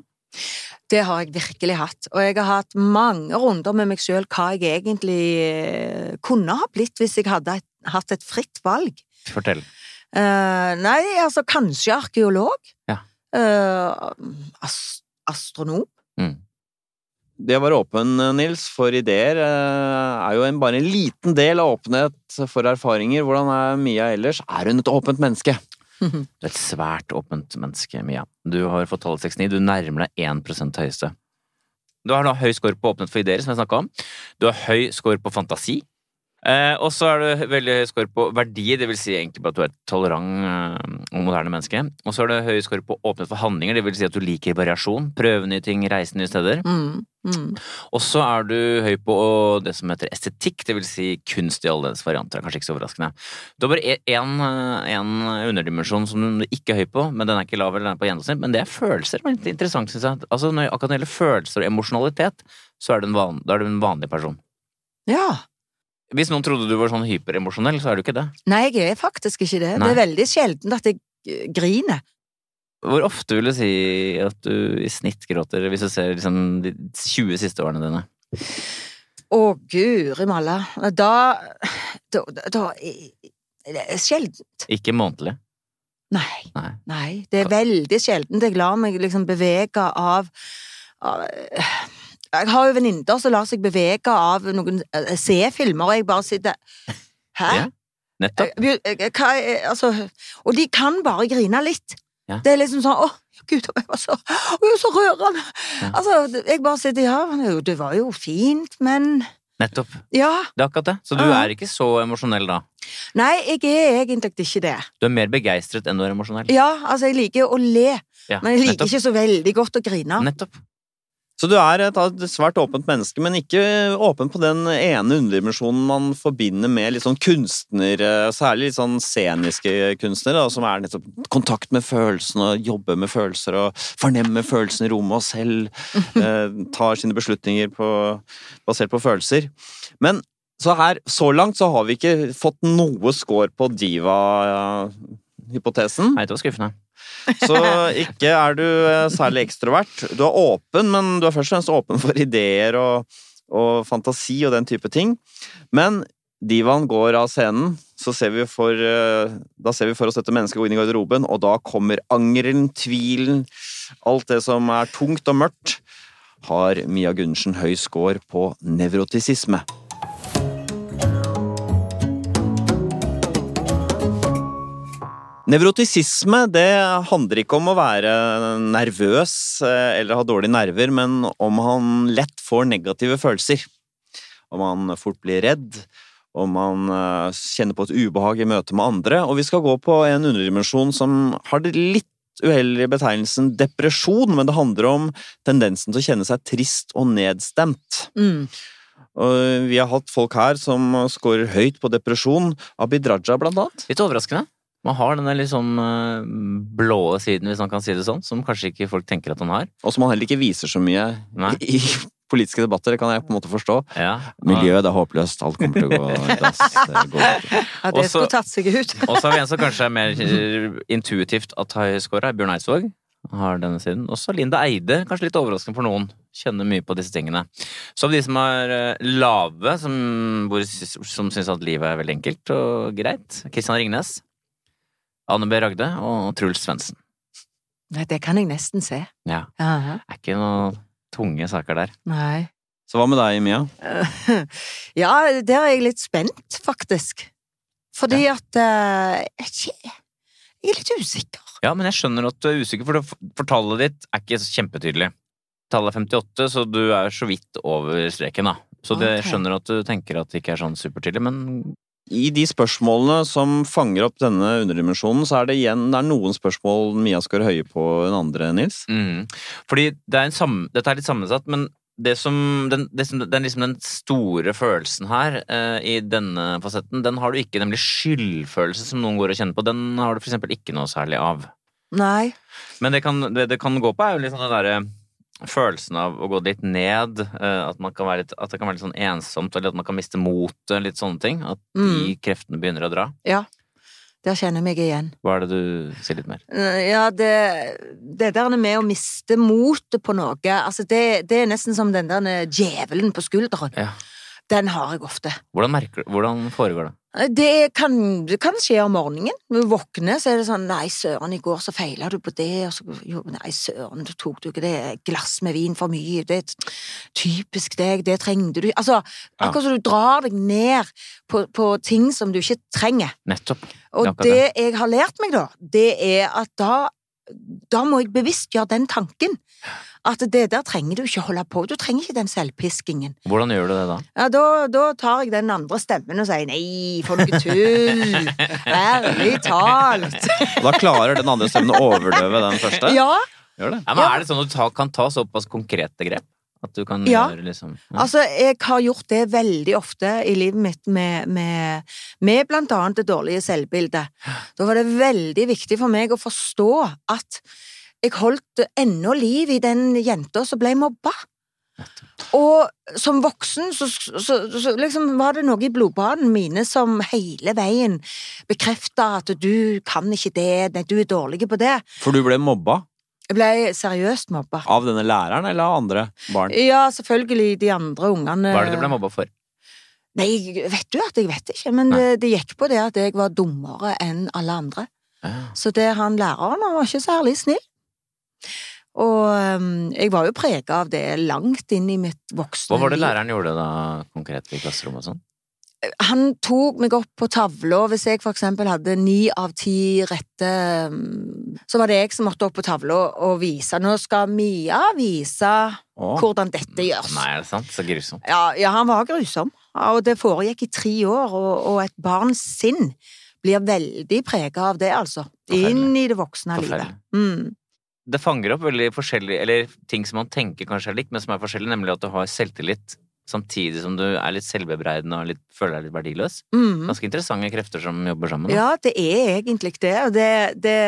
Det har jeg virkelig hatt. Og jeg har hatt mange runder med meg sjøl hva jeg egentlig eh, kunne ha blitt hvis jeg hadde hatt et fritt valg. Fortell. Eh, nei, altså kanskje arkeolog. Ja. Uh, ast astronom. Mm. Det å være åpen, Nils, for ideer eh, er jo en, bare en liten del av åpenhet for erfaringer. Hvordan er Mia ellers? Er hun et åpent menneske? Du er et svært åpent menneske, Mia. Du har fått tallet 69, du nærmer deg 1 høyeste. Du har da høy score på åpenhet for ideer, som jeg snakka om. Du har høy score på fantasi. Eh, og så er du veldig høy score på verdi, det vil si egentlig bare at du er et tolerant eh, og moderne menneske. Og så er du høy score på åpnet for handlinger, det vil si at du liker variasjon, prøve nye ting, reise nye steder. Mm, mm. Og så er du høy på det som heter estetikk, det vil si kunst i alle dens varianter. Kanskje ikke så overraskende. Du har bare én underdimensjon som du ikke er høy på, men den er ikke lav eller den er på gjennomsnitt. Men det er følelser. Det er interessant, syns jeg. Altså, når, akkurat når det gjelder følelser og emosjonalitet, så er du en, van, er du en vanlig person. Ja. Hvis noen trodde du var sånn hyperemosjonell, så er du ikke det. Nei, jeg er faktisk ikke det. Nei. Det er veldig sjelden at jeg griner. Hvor ofte vil du si at du i snitt gråter, hvis du ser liksom de 20 siste årene dine? Å, guri malla. Da Da, da Det er sjeldent. Ikke månedlig. Nei. Nei. Nei. Det er veldig sjeldent. Jeg lar meg liksom bevege av, av Jeg har jo venninner som lar seg bevege av noen eh, Se-filmer, og jeg bare sitter Hæ? Ja. Nettopp. Eh, eh, Hva Altså Og de kan bare grine litt. Ja. Det er liksom sånn Å, gud, jeg var så, jeg var så rørende. Ja. Altså, jeg bare sitter Ja, det- det var jo fint, men Nettopp. Ja. Det er akkurat det. Så du Ja. er ikke så emosjonell da. Nei, jeg er egentlig ikke det. Du er mer begeistret enn du er emosjonell. Ja, altså, jeg liker å le, Ja, men jeg liker nettopp. ikke så veldig godt å grine. Nettopp. Så du er et, et svært åpent menneske, men ikke åpen på den ene underdimensjonen man forbinder med litt sånn kunstnere, særlig litt sånn sceniske kunstnere, da, som er nettopp kontakt med følelsene, jobber med følelser og fornemmer følelsene i rommet og selv eh, tar sine beslutninger på, basert på følelser. Men så her, så langt så har vi ikke fått noe score på diva-hypotesen. Nei, det var skuffende. Så ikke er du eh, særlig ekstrovert. Du er åpen, men du er først og fremst åpen for ideer og, og fantasi og den type ting. Men divaen går av scenen, så ser vi for, eh, da ser vi for oss dette mennesket gå inn i garderoben, og da kommer angeren, tvilen, alt det som er tungt og mørkt, har Mia Gundersen høy score på nevrotisisme. Nevrotisisme det handler ikke om å være nervøs eh, eller ha dårlige nerver, men om han lett får negative følelser. Om han fort blir redd, om han eh, kjenner på et ubehag i møte med andre. Og vi skal gå på en underdimensjon som har det litt uheldige betegnelsen depresjon, men det handler om tendensen til å kjenne seg trist og nedstemt. Mm. Og vi har hatt folk her som scorer høyt på depresjon. Abid Raja, blant annet. Litt overraskende. Man har denne litt sånn blåe blå siden, hvis man kan si det sånn, som kanskje ikke folk tenker at han har. Og som han heller ikke viser så mye Nei. i politiske debatter. Det kan jeg på en måte forstå. Ja. Miljøet, det er håpløst. Alt kommer til å gå i dass. Ikke. Ja, det skulle tatt seg ut. Og så har vi en som kanskje er mer eh, intuitivt at har scora, Bjørn Eidsvåg. Har denne siden. Også Linda Eide, kanskje litt overraskende for noen. Kjenner mye på disse tingene. Så av de som er eh, lave, som, som syns at livet er veldig enkelt og greit, Kristian Ringnes, Anne B. Ragde og Truls Svendsen. Nei, det kan jeg nesten se. Ja. Aha. Er ikke noen tunge saker der. Nei. Så hva med deg, Mia? Ja, der er jeg litt spent, faktisk. Fordi at eh, jeg, er jeg er litt usikker. Ja, men jeg skjønner at du er usikker, for, det, for tallet ditt er ikke så kjempetydelig. Tallet er 58, så du er så vidt over streken, da. Så okay. jeg skjønner at du tenker at det ikke er sånn supertydelig, men I de spørsmålene som fanger opp denne underdimensjonen, så er det igjen det er noen spørsmål Mia scorer høye på enn andre, Nils. mm. Fordi det er en sam, dette er litt sammensatt, men det som, den, det som, den, liksom den store følelsen her eh, i denne fasetten, den har du ikke, nemlig skyldfølelse som noen går og kjenner på. Den har du for eksempel ikke noe særlig av. Nei. Men det, kan, det, det kan gå på er jo litt sånn det derre følelsen av å gå litt ned, eh, at, man kan være litt, at det kan være litt sånn ensomt, eller at man kan miste motet, litt sånne ting. At de Mm. kreftene begynner å dra. Ja. Der kjenner jeg meg igjen. Hva er det du sier litt mer? Ja, det, det der med å miste motet på noe, altså det, det er nesten som den der djevelen på skulderen. Ja. Den har jeg ofte. Hvordan, merker, hvordan foregår det? Det kan, det kan skje om morgenen. Når du våkner, så er det sånn Nei, søren, i går så feila du på det, og så jo, Nei, søren, du tok du ikke det glass med vin for mye. Det er typisk deg, det trengte du Altså, akkurat som du drar deg ned på, på ting som du ikke trenger. Nettopp. Og Det jeg har lært meg, da, det er at da da må jeg bevisstgjøre den tanken. At det der trenger du ikke holde på. Du trenger ikke den selvpiskingen. Hvordan gjør du det da? Ja, da, da tar jeg den andre stemmen og sier nei, for noe tull. Ærlig talt. Da klarer den andre stemmen å overdøve den første. Ja, Gjør det? Ja, men Er det sånn at du ta, kan ta såpass konkrete grep? At du kan Ja. gjøre liksom ja. altså jeg har gjort det veldig ofte i livet mitt med, med, med blant annet det dårlige selvbildet. Da var det veldig viktig for meg å forstå at jeg holdt ennå liv i den jenta som ble mobba. Og som voksen så, så, så liksom var det noe i blodbanene mine som hele veien bekrefta at du kan ikke det, nei, du er dårlig på det. For du ble mobba Jeg ble seriøst mobba. av denne læreren eller av andre barn? Ja, selvfølgelig de andre ungene Hva er det du ble mobba for? Nei, vet du at jeg vet ikke, men det, det gikk på det at jeg var dummere enn alle andre. Ja. Så det han læreren han var ikke særlig snill. Og jeg var jo prega av det langt inn i mitt voksne Hva var det læreren gjorde da konkret i klasserommet og sånn? Han tok meg opp på tavla hvis jeg for eksempel hadde ni av ti rette Så var det jeg som måtte opp på tavla og vise. Nå skal Mia vise Åh. hvordan dette gjøres. Nei, er det sant? Så grusom. Ja, ja, han var grusom, og det foregikk i tre år, og, og et barns sinn blir veldig prega av det, altså. Inn i det voksne livet. Mm. Det fanger opp veldig forskjellige Eller ting som man tenker kanskje er likt, men som er forskjellig, nemlig at du har selvtillit samtidig som du er litt selvbebreidende og litt, føler deg litt verdiløs. Mm. Ganske interessante krefter som jobber sammen. Da. Ja, det er egentlig det, og det, det,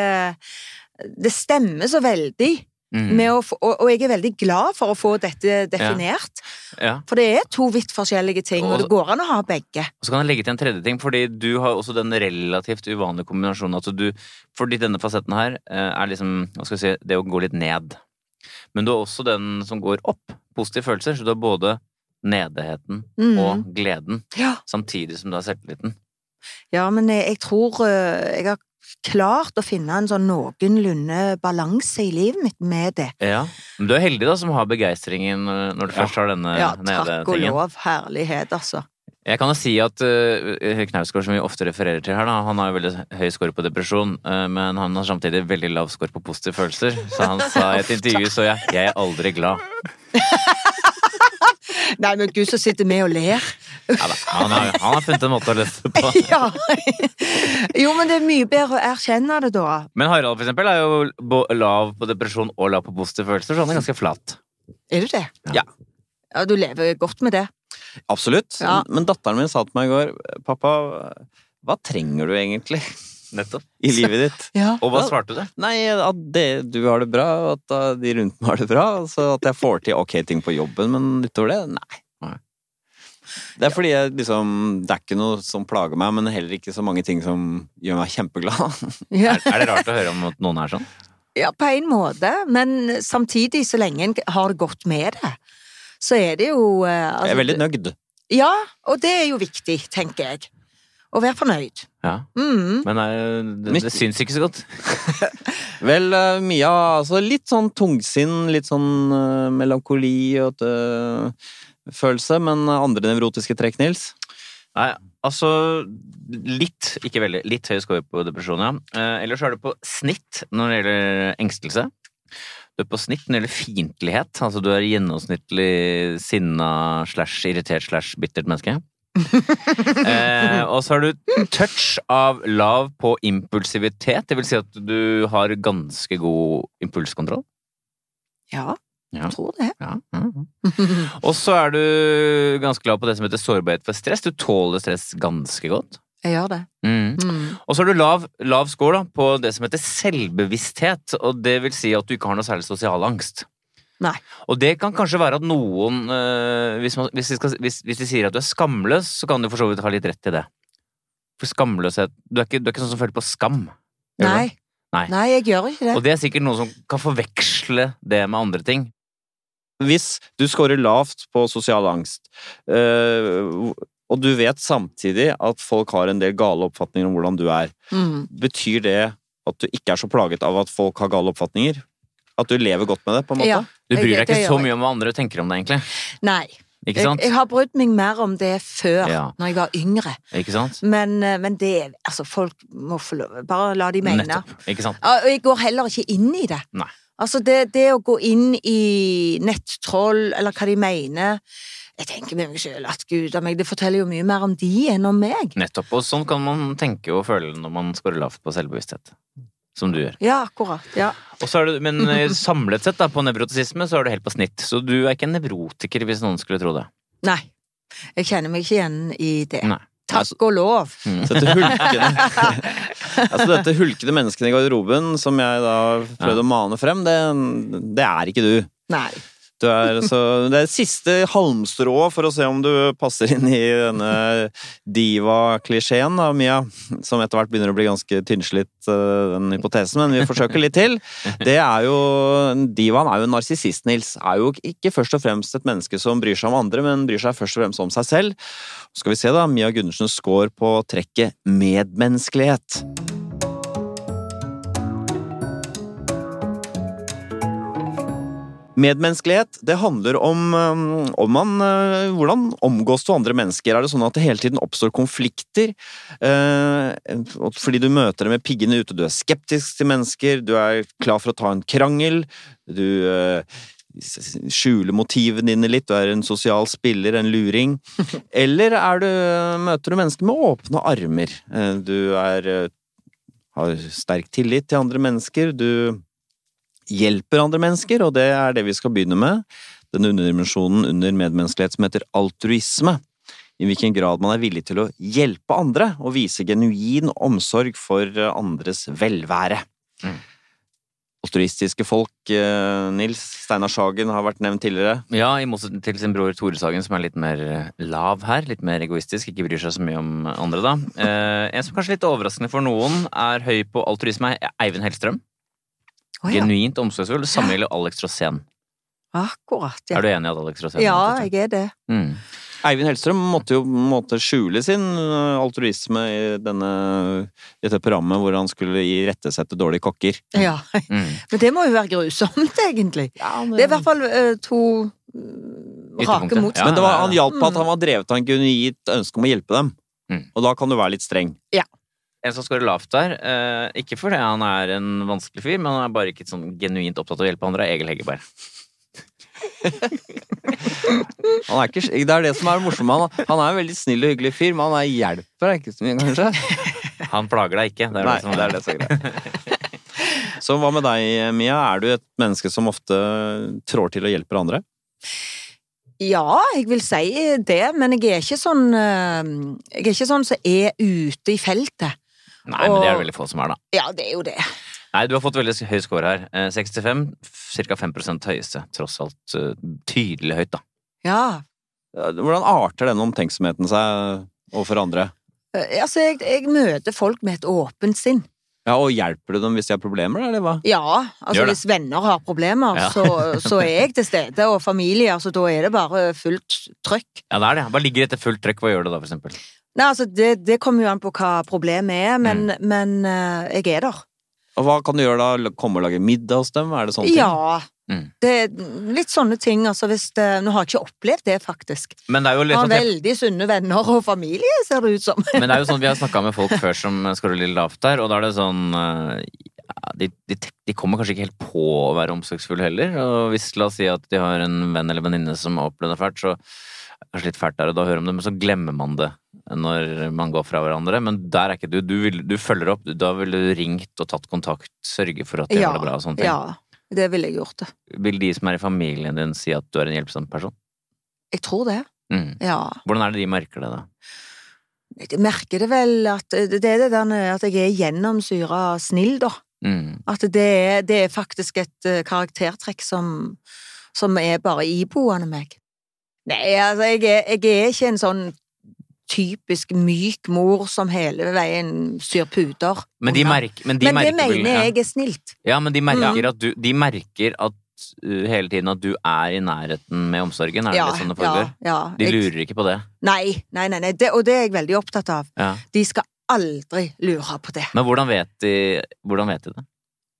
det stemmer så veldig Mm. Å og, og jeg er veldig glad for å få dette definert. Ja. For det er to vidt forskjellige ting, og det går an å ha begge. Og så kan jeg legge til en tredje ting, fordi du har også den relativt uvanlige kombinasjonen at du Fordi denne fasetten her eh, er liksom, hva skal jeg si, det å gå litt ned. Men du har også den som går opp. Positive følelser. Så du har både nedigheten Mm. og gleden, Ja. samtidig som du har selvtilliten. ja, men jeg, jeg tror eh, jeg har klart å finne en sånn noenlunde balanse i livet mitt med det. Ja. Men du er heldig da, som har begeistringen eh, når du Ja. først har denne Ja, takk og nede-tingen. lov. Herlighet, altså. Jeg kan jo si at uh, Knausgård, som vi ofte refererer til her, da, han har jo veldig høy score på depresjon, uh, men han har samtidig veldig lav score på positive følelser. Så han sa i et intervju så jeg, jeg er aldri glad. Nei, men gud, så sitter vi og ler. Ja, han, har, han har funnet en måte å løse det på. ja. Jo, men det er mye bedre å erkjenne det, da. Men Harald for eksempel er jo lav på depresjon og lav på positive følelser, så han er ganske flat. Er du det? Ja. Ja, du lever godt med det. Absolutt. Ja. Men datteren min sa til meg i går Pappa, hva trenger du egentlig Nettopp. i livet ditt? Ja. Og hva svarte du? Nei, at det, du har det bra, og at de rundt meg har det bra. Så at jeg får til ok ting på jobben, men utover det, nei. Det er fordi jeg liksom Det er ikke noe som plager meg, men heller ikke så mange ting som gjør meg kjempeglad. Ja. Er, er det rart å høre om at noen er sånn? ja, på en måte, men samtidig, så lenge en har det godt med det, så er det jo eh, altså, Jeg er veldig nøgd. Ja, og det er jo viktig, tenker jeg. Å være fornøyd. Ja. Mm. Men er, det, det syns ikke så godt. Vel, Mia, altså litt sånn tungsinn, litt sånn uh, melankoli og uh, følelse, men andre nevrotiske trekk, Nils? Nei, altså litt, ikke veldig, litt høy score på depresjon, ja. Eh, ellers er du på snitt når det gjelder engstelse. Du er på snitt når det gjelder fiendtlighet, altså du er gjennomsnittlig sinna slash irritert slash bittert menneske. eh, og så har du touch av lav på impulsivitet, det vil si at du har ganske god impulskontroll. Ja, Ja. jeg tror det. Ja. Og så er du ganske lav på det som heter sårbarhet for stress. Du tåler stress ganske godt. Jeg gjør det. Mm. Mm. Og så har du lav, lav score da, på det som heter selvbevissthet, og det vil si at du ikke har noe særlig sosial angst. Nei. Og det kan kanskje være at noen øh, hvis, man, hvis, de skal, hvis, hvis de sier at du er skamløs, så kan du for så vidt ha litt rett i det. For skamløshet Du er ikke, du er ikke sånn som føler på skam. Nei. Nei. Nei, jeg gjør ikke det. Og det er sikkert noen som kan forveksle det med andre ting. Hvis du scorer lavt på sosial angst, øh, og du vet samtidig at folk har en del gale oppfatninger om hvordan du er, Mm. betyr det at du ikke er så plaget av at folk har gale oppfatninger? At du lever godt med det, på en måte? Ja. Du bryr deg ikke så mye om hva andre tenker om deg, egentlig. Nei. Ikke Jeg, sant? jeg har brydd meg mer om det før, Ja. når jeg var yngre. Ikke sant? Men, eh, men det Altså, folk må få lov Bare la de mene. Nettopp. Ikke sant? Og jeg går heller ikke inn i det. Nei. Altså, det, det å gå inn i nettroll, eller hva de mener Jeg tenker med meg sjøl at gud av meg, det forteller jo mye mer om de enn om meg. Nettopp. Og sånn kan man tenke og føle når man scorer lavt på selvbevissthet. Som du gjør. Ja, akkurat. Ja. Og så er du, men eh, samlet sett da, på nevrotisisme så er du helt på snitt. Så du er ikke en nevrotiker, hvis noen skulle tro det. Nei. Jeg kjenner meg ikke igjen i det. Nei. Takk og lov. Mm. Så dette hulkende Altså dette hulkende menneskene i garderoben som jeg da prøvde Ja. å mane frem, det, det er ikke du. Nei. Du er, så det er siste halmstrået for å se om du passer inn i denne diva-klisjeen, da, Mia. Som etter hvert begynner å bli ganske tynnslitt, øh, den hypotesen, men vi forsøker litt til. Det er jo Divaen er jo en narsissist, Nils. Er jo ikke først og fremst et menneske som bryr seg om andre, men bryr seg først og fremst om seg selv. Så Skal vi se, da. Mia Gundersens score på trekket medmenneskelighet. Medmenneskelighet, det handler om, um, om man, uh, hvordan omgås du andre mennesker. Er det sånn at det hele tiden oppstår konflikter? Uh, fordi du møter dem med piggene ute, du er skeptisk til mennesker, du er klar for å ta en krangel, du skjuler motivene dine litt, du er en sosial spiller, en luring. Eller er du, møter du mennesker med åpne armer? Du er, har sterk tillit til andre mennesker, du hjelper andre mennesker, og det er det vi skal begynne med. Den underdimensjonen under medmenneskelighet som heter altruisme. I hvilken grad man er villig til å hjelpe andre og vise genuin omsorg for andres velvære. Mm. Altruistiske folk. Eh, Nils Steinar Sagen har vært nevnt tidligere. Ja, i motsetning til sin bror Tore Sagen, som er litt mer eh, lav her. Litt mer egoistisk, ikke bryr seg så mye om andre, da. Eh, en som kanskje er litt overraskende for noen, er høy på altruisme, Eivind Hellstrøm. Å, ja. Genuint omsorgsfull. Det samme gjelder Alex Rosén. Akkurat, ja. Er du enig i at Alex Rosén Ja, jeg er det. mm. Eivind Hellstrøm måtte jo måtte skjule sin eh, altruisme i denne, dette programmet hvor han skulle irettesette dårlige kokker. Ja. Mm. Men det må jo være grusomt, egentlig. Det er i hvert fall uh, to mm, rake motstandere. Ja, Men det var, han hjalp på at Mm. han var drevet av en genuint ønske om å hjelpe dem. Mm. Og da kan du være litt streng. En som scorer lavt der, eh, ikke fordi han er en vanskelig fyr, men han er bare ikke sånn genuint opptatt av å hjelpe andre, er Egil Heggeberg. Han er ikke, det er det som er morsomt med han. Han er en veldig snill og hyggelig fyr, men han er hjelper deg ikke så mye, kanskje. Han plager deg ikke. Det er Nei, det som det er det som er greit. Så hva med deg, Mia? Er du et menneske som ofte trår til og hjelper andre? Ja, jeg vil si det, men jeg er ikke sånn eh, Jeg er ikke sånn som er ute i feltet. Nei, men det er det veldig få som er, da. Ja, det er jo det. Nei, du har fått veldig høy score her. Eh, 65, ca. 5 høyeste. Tross alt eh, tydelig høyt, da. Ja. Hvordan arter denne omtenksomheten seg overfor andre? Eh, Altså, jeg, jeg møter folk med et åpent sinn. Ja, Og hjelper du dem hvis de har problemer, eller hva? Ja, altså hvis venner har problemer, Ja. så, så er jeg til stede, og familie, altså da er det bare fullt trøkk. Ja, det er det. Hva ligger etter fullt trøkk? Hva gjør du da, for eksempel? Nei, altså, det, det kommer jo an på hva problemet er, men, Mm. men uh, jeg er der. Og hva kan du gjøre da? Komme og lage middag hos dem? Er det sånne ting? Ja. Mm. Det er litt sånne ting, altså hvis det Nå har jeg ikke opplevd det, faktisk. Men det er jo litt har sånn, veldig sunne venner og familie, ser det ut som. men det er jo sånn vi har snakka med folk før som skårer litt lavt der, og da er det sånn eh, ja, de, de, de kommer kanskje ikke helt på å være omsorgsfulle heller. Og hvis la oss si at de har en venn eller venninne som har opplevd det fælt, så er det kanskje litt fælt der og da hører om det, men så glemmer man det når man går fra hverandre. Men der er ikke du. Du, vil, du følger opp. Da ville du ringt og tatt kontakt, sørge for at det Ja, bra og sånne ting. Ja, det ville jeg gjort. det. Vil de som er i familien din si at du er en hjelpsom person? Jeg tror det. Mm. Ja. Hvordan er det de merker det, da? Jeg merker det vel at det er det der at jeg er gjennomsyra snill, da. Mm. At det er, det er faktisk et eh, karaktertrekk som, som er bare iboende meg. Nei, altså, jeg er, jeg er ikke en sånn typisk myk mor som hele veien syr puter. Men de, merker, men de Men det vel- mener ja. jeg er snilt. Ja, men de merker Mm. at du De merker at uh, hele tiden at du er i nærheten med omsorgen. Er det Ja, litt sånn det foregår? ja. De Jeg- lurer ikke på det. Nei, nei, nei, nei. Det, og det er jeg veldig opptatt av. Ja. De skal aldri lure på det. Men hvordan vet de Hvordan vet de det?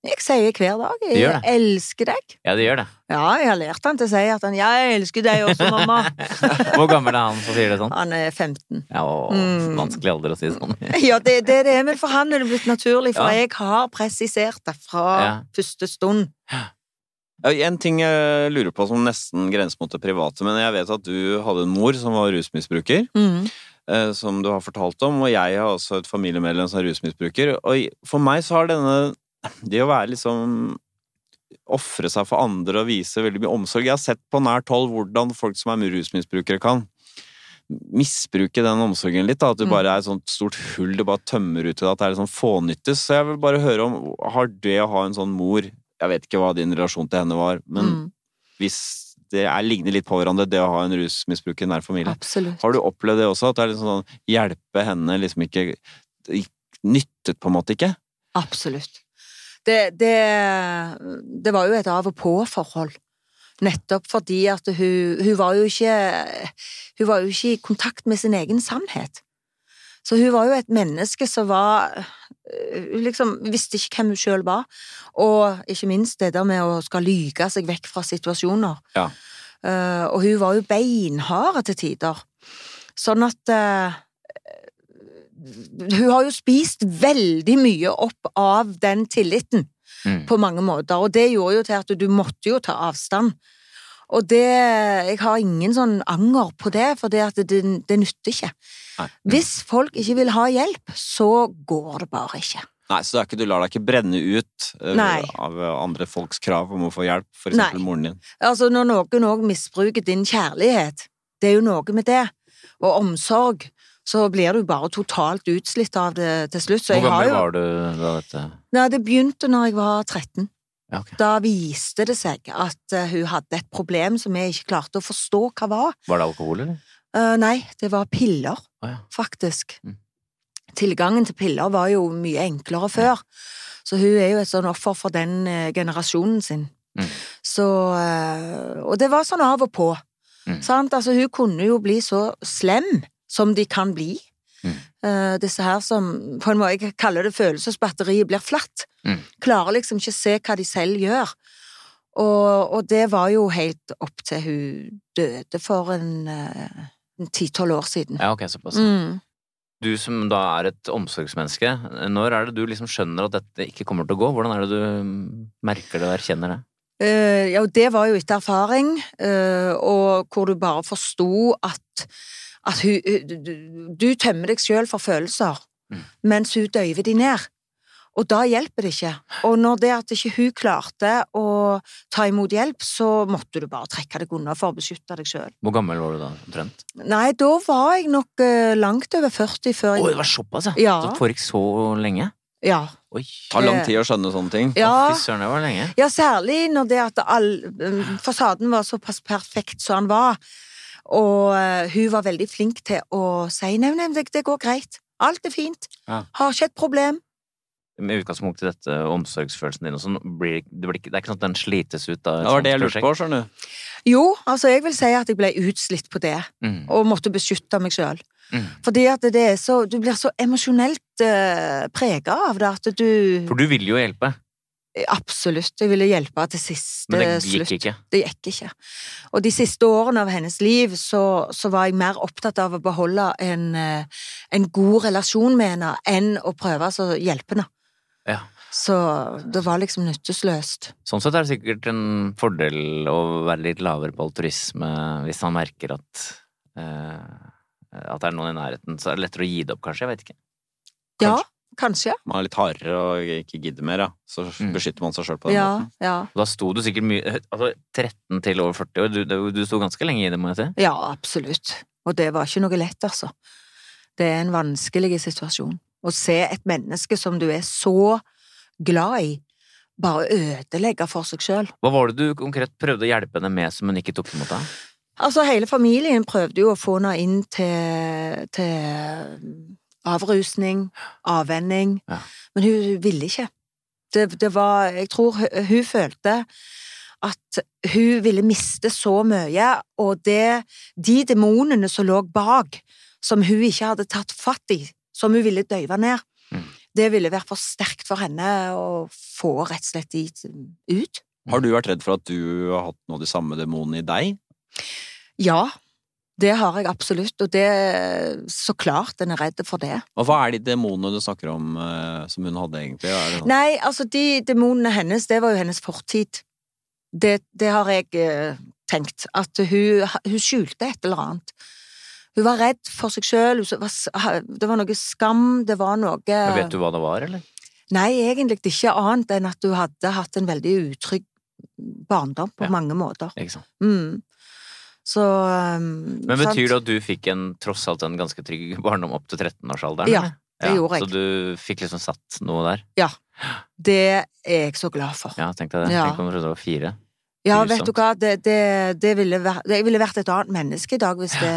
Jeg sier hver dag 'jeg det. elsker deg'. Ja, det gjør det. Ja, jeg har lært han til å si at han jeg elsker deg også, mamma'. Hvor gammel er han som sier det sånn? Han er 15. Ja, å, Mm. Vanskelig alder å si sånn. Ja, det, det er det, men for han er det blitt naturlig, for Ja. jeg har presisert det fra Ja. første stund. Ja, En ting jeg lurer på som nesten grenser mot det private, men jeg vet at du hadde en mor som var rusmisbruker, Mm. eh, som du har fortalt om, og jeg har også et familiemedlem som er rusmisbruker, og for meg så har denne Det å være liksom Ofre seg for andre og vise veldig mye omsorg. Jeg har sett på nært hold hvordan folk som er rusmisbrukere kan misbruke den omsorgen litt. Da. At du Mm. bare er et sånt stort hull du bare tømmer ut i det. At det er litt sånn fånyttes. Så jeg vil bare høre om Har det å ha en sånn mor Jeg vet ikke hva din relasjon til henne var, men Mm. hvis det er, ligner litt på hverandre, det å ha en rusmisbruker i nær familie. Absolutt. Har du opplevd det også? At det er liksom sånn hjelpe henne liksom ikke Nyttet på en måte ikke? Absolutt. Det, det, det var jo et av og på-forhold. Nettopp fordi at hun, hun var jo ikke Hun var jo ikke i kontakt med sin egen sannhet. Så hun var jo et menneske som var Hun liksom visste ikke hvem hun sjøl var. Og ikke minst det der med å skal lyge seg vekk fra situasjoner. Ja. Uh, og hun var jo beinhard til tider. Sånn at eh, Hun har jo spist veldig mye opp av den tilliten Mm. på mange måter, og det gjorde jo til at du måtte jo ta avstand. Og det Jeg har ingen sånn anger på det, for det, at det, det nytter ikke. Nei. Hvis folk ikke vil ha hjelp, så går det bare ikke. Nei, så det ikke, du lar deg ikke brenne ut uh, av eh, andre folks krav om å få hjelp, for Nei. eksempel moren din. Altså, når noen òg misbruker din kjærlighet, det er jo noe med det, og omsorg, så blir du bare totalt utslitt av det til slutt. Så Hvor gammel jo var du da dette Nei, det begynte når jeg var 13. Ja, okay. Da viste det seg at eh, hun hadde et problem som jeg ikke klarte å forstå hva var. Var det alkohol, eller? Uh, nei, det var piller, oh, ja. faktisk. Mm. Tilgangen til piller var jo mye enklere før, så hun er jo et sånn offer for den uh, generasjonen sin. Mm. Så uh, Og det var sånn av og på. Mm. Sant? Altså, hun kunne jo bli så slem som de kan bli. Mm. Uh, disse her som på en måte jeg kaller det følelsesbatteriet blir flatt. Mm. Klarer liksom ikke se hva de selv gjør. Og, og det var jo helt opp til hun døde for en eh, ti-tolv år siden. Ja, ok, såpass. Mm. Du som da er et omsorgsmenneske, når er det du liksom skjønner at dette ikke kommer til å gå? Hvordan er det du merker det og erkjenner det? Uh, ja, det var jo etter erfaring, uh, og hvor du bare forsto at, at hun, du, du tømmer deg sjøl for følelser, Mm. mens hun døyver de ned. Og da hjelper det ikke. Og når det at ikke hun klarte å ta imot hjelp, så måtte du bare trekke deg unna for å beskytte deg sjøl. Hvor gammel var du da, omtrent? Nei, da var jeg nok eh, langt over 40 før Å, jeg det var såpass, ja! Ja. Det foregikk så lenge? Ja. Oi. Tar lang Eh, tid å skjønne sånne ting. ja. Å, Fy søren, det var lenge. Ja, særlig når det at all, fasaden var såpass perfekt som han var, og eh, hun var veldig flink til å si nei, nei, det, det går greit, alt er fint, Ja. har ikke et problem. Med utgangspunkt i dette omsorgsfølelsen din og sånn, blir det, blir det er ikke sånn at den slites ut av et Det var det jeg sånt lurte på, skjønner du. Jo, altså jeg vil si at jeg ble utslitt på det, Mm. og måtte beskytte meg sjøl. Mm. Fordi at det er så, du blir så emosjonelt uh, prega av det at du For du vil jo hjelpe, Absolutt, jeg ville hjelpe til siste slutt. men det gikk slutt. ikke. Det gikk ikke. Og de siste årene av hennes liv så, så var jeg mer opptatt av å beholde en, eh, en god relasjon med henne enn å prøve altså, å hjelpe henne. Ja. Så det var liksom nyttesløst. Sånn sett er det sikkert en fordel å være litt lavere på altruisme hvis han merker at eh, at det er noen i nærheten, så er det lettere å gi det opp, kanskje? Jeg vet ikke. Ja, kanskje. Man er litt hardere og ikke gidder mer, ja. Så Mm. beskytter man seg sjøl på den Ja, måten. ja. Da sto du sikkert mye Altså 13 til over 40 år, du, du, du sto ganske lenge i det, må jeg si. Ja, absolutt. Og det var ikke noe lett, altså. Det er en vanskelig situasjon. Å se et menneske som du er så glad i, bare ødelegge for seg sjøl. Hva var det du konkret prøvde å hjelpe henne med som hun ikke tok imot deg? Altså, hele familien prøvde jo å få henne inn til, til avrusning, avvenning, Ja. men hun ville ikke. Det, det var Jeg tror hun, hun følte at hun ville miste så mye, og det De demonene som lå bak, som hun ikke hadde tatt fatt i, som hun ville døyve ned, Mm. det ville vært for sterkt for henne å få rett og slett dit ut. Har du vært redd for at du har hatt noe av de samme demonene i deg? Ja, det har jeg absolutt, og det Så klart en er redd for det. Og hva er de demonene du snakker om eh, som hun hadde, egentlig? Det? Nei, altså, de demonene hennes, det var jo hennes fortid. Det, det har jeg eh, tenkt, at hun, hun skjulte et eller annet. Hun var redd for seg sjøl, det var noe skam, det var noe Men Vet du hva det var, eller? Nei, egentlig ikke annet enn at hun hadde hatt en veldig utrygg barndom på Ja. mange måter. Ikke sant? Mm. Så um, Men sant? betyr det at du fikk en, tross alt en ganske trygg barndom opp til 13-årsalderen? Ja, det det gjorde jeg. Så du fikk liksom satt noe der? Ja. Det er jeg så glad for. Ja, tenk deg det. Ja. Tenk om du var fire. Ja, vet du hva, det, det, det ville vært Jeg ville vært et annet menneske i dag hvis det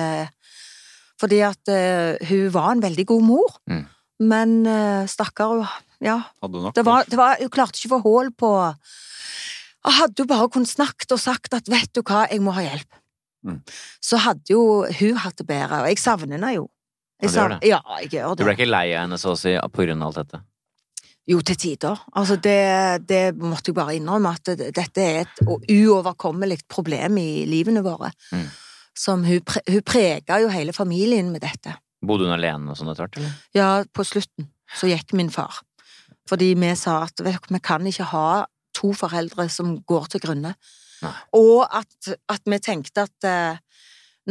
Fordi at uh, hun var en veldig god mor. Mm. Men uh, stakkar, Ja. Det var, det var Hun klarte ikke å få hull på Hadde hun bare kunnet snakket og sagt at 'vet du hva, jeg må ha hjelp', Mm. så hadde jo hun hatt det bedre. Og jeg savner henne jo. Jeg savner, ja, jeg gjør Du ble ikke lei av henne så å si på grunn av alt dette? Jo, til tider. Altså, det, det måtte jeg bare innrømme, at dette er et uoverkommelig problem i livene våre. Mm. Som hun, pre, hun prega jo hele familien med dette. Bodde hun alene og sånn etter hvert, eller? Ja, på slutten så gikk min far. Fordi vi sa at vet vi kan ikke ha to foreldre som går til grunne. Nei. Og at, at vi tenkte at eh,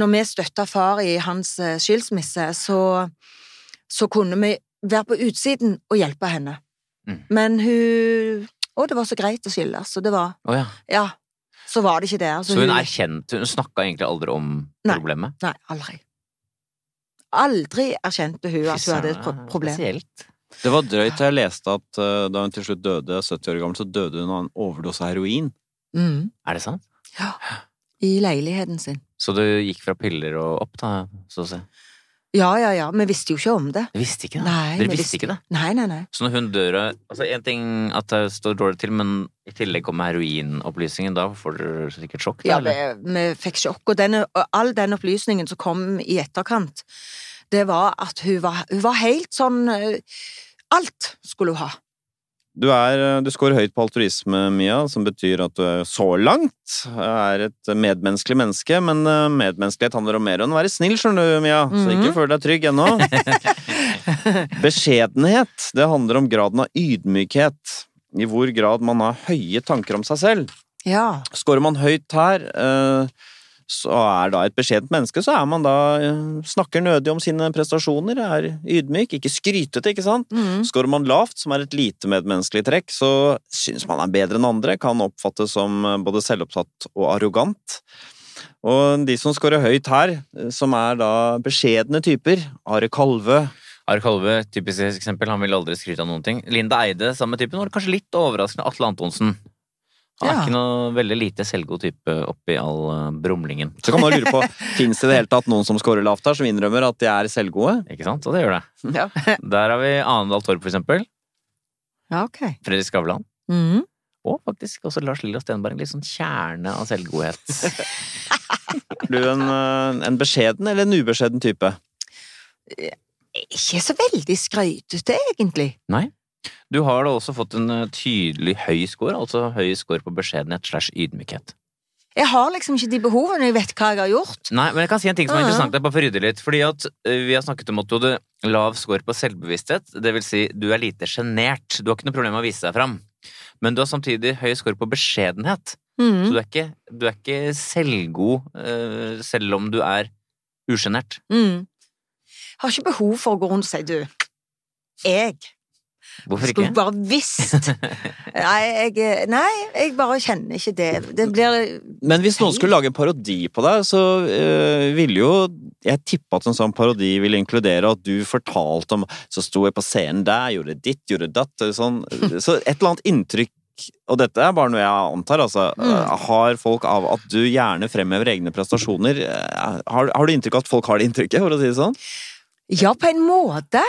når vi støtta far i hans eh, skilsmisse, så, så kunne vi være på utsiden og hjelpe henne. Mm. Men hun Å, det var så greit å skilles, så det var oh, ja. Ja. Så var det ikke det. Altså, Så hun erkjente Hun snakka egentlig aldri om Nei. problemet? Nei, aldri. Aldri erkjente hun at hun hadde et pro problem. Spesielt. Det var drøyt jeg leste at uh, da hun til slutt døde, 70 år gammel, så døde hun av en overdose av heroin. Mm. Er det sant? Ja. I leiligheten sin. Så du gikk fra piller og opp, da, så å si? Ja, ja, ja. Vi visste jo ikke om det. Jeg visste ikke det. Nei, Dere vi visste ikke det? Nei, nei, nei. Så når hun dør Altså, en ting at det står dårlig til, men i tillegg kommer heroinopplysningen, da får dere sikkert sjokk? Da, Ja, vi, vi fikk sjokk. Og, denne, og all den opplysningen som kom i etterkant, det var at hun var, hun var helt sånn eh, Alt skulle hun ha. Du, er, eh, du scorer høyt på altruisme, Mia, som betyr at du så langt er et medmenneskelig menneske, men eh, medmenneskelighet handler om mer enn å være snill, skjønner du, Mia, så Mhm. ikke føl deg trygg ennå. Beskjedenhet, det handler om graden av ydmykhet, i hvor grad man har høye tanker om seg selv. Ja. Skårer man høyt her, eh, så er da et beskjedent menneske, så er man da eh, Snakker nødig om sine prestasjoner, er ydmyk, ikke skrytete, ikke sant? Mm. Skårer man lavt, som er et lite medmenneskelig trekk, så syns man er bedre enn andre, kan oppfattes som eh, både selvopptatt og arrogant. Og de som scorer høyt her, eh, som er da beskjedne typer, Are Kalve Are Kalve, typisk eksempel, han vil aldri skryte av noen ting. Linda Eide, samme typen, og kanskje litt overraskende Atle Antonsen. Han er Ja. ikke noe veldig lite selvgod type oppi all eh, brumlingen. Så kan man lure på, fins det i det hele tatt noen som scorer lavt her, som innrømmer at de er selvgode? Ikke sant? Og det gjør det. Ja. Der har vi Anedal Torp, for eksempel. ja, ok. Fredrik Skavlan. Mm. Og faktisk også Lars Lillo Stenberg. En litt sånn kjerne av selvgodhet. Er du en, eh, en beskjeden eller en ubeskjeden type? Ikke så veldig skrytete, egentlig. Nei. Du har da også fått en eh, tydelig høy score, altså høy score på beskjedenhet slash ydmykhet. Jeg har liksom ikke de behovene, jeg vet hva jeg har gjort. Nei, men jeg kan si en ting som er interessant, jeg bare for å rydde litt. Fordi at eh, vi har snakket om at du hadde lav score på selvbevissthet. Det vil si, du er lite sjenert. Du har ikke noe problem med å vise deg fram. Men du har samtidig høy score på beskjedenhet. Så Mm. du er ikke, du er ikke selvgod eh, selv om du er usjenert. Mm. Har ikke behov for å gå rundt og si du, jeg Hvorfor skulle bare visst. Nei, jeg, nei, jeg bare kjenner ikke det. Det blir Men hvis noen skulle lage en parodi på deg, så øh, ville jo Jeg tippa at en sånn parodi ville inkludere at du fortalte om Så sto jeg på scenen der, gjorde ditt, gjorde datt sånn. Så et eller annet inntrykk og dette er bare noe jeg antar, altså. Mm. Har folk av at du gjerne fremhever egne prestasjoner øh, har, har du inntrykk av at folk har det inntrykket, for å si det sånn? Ja, på en måte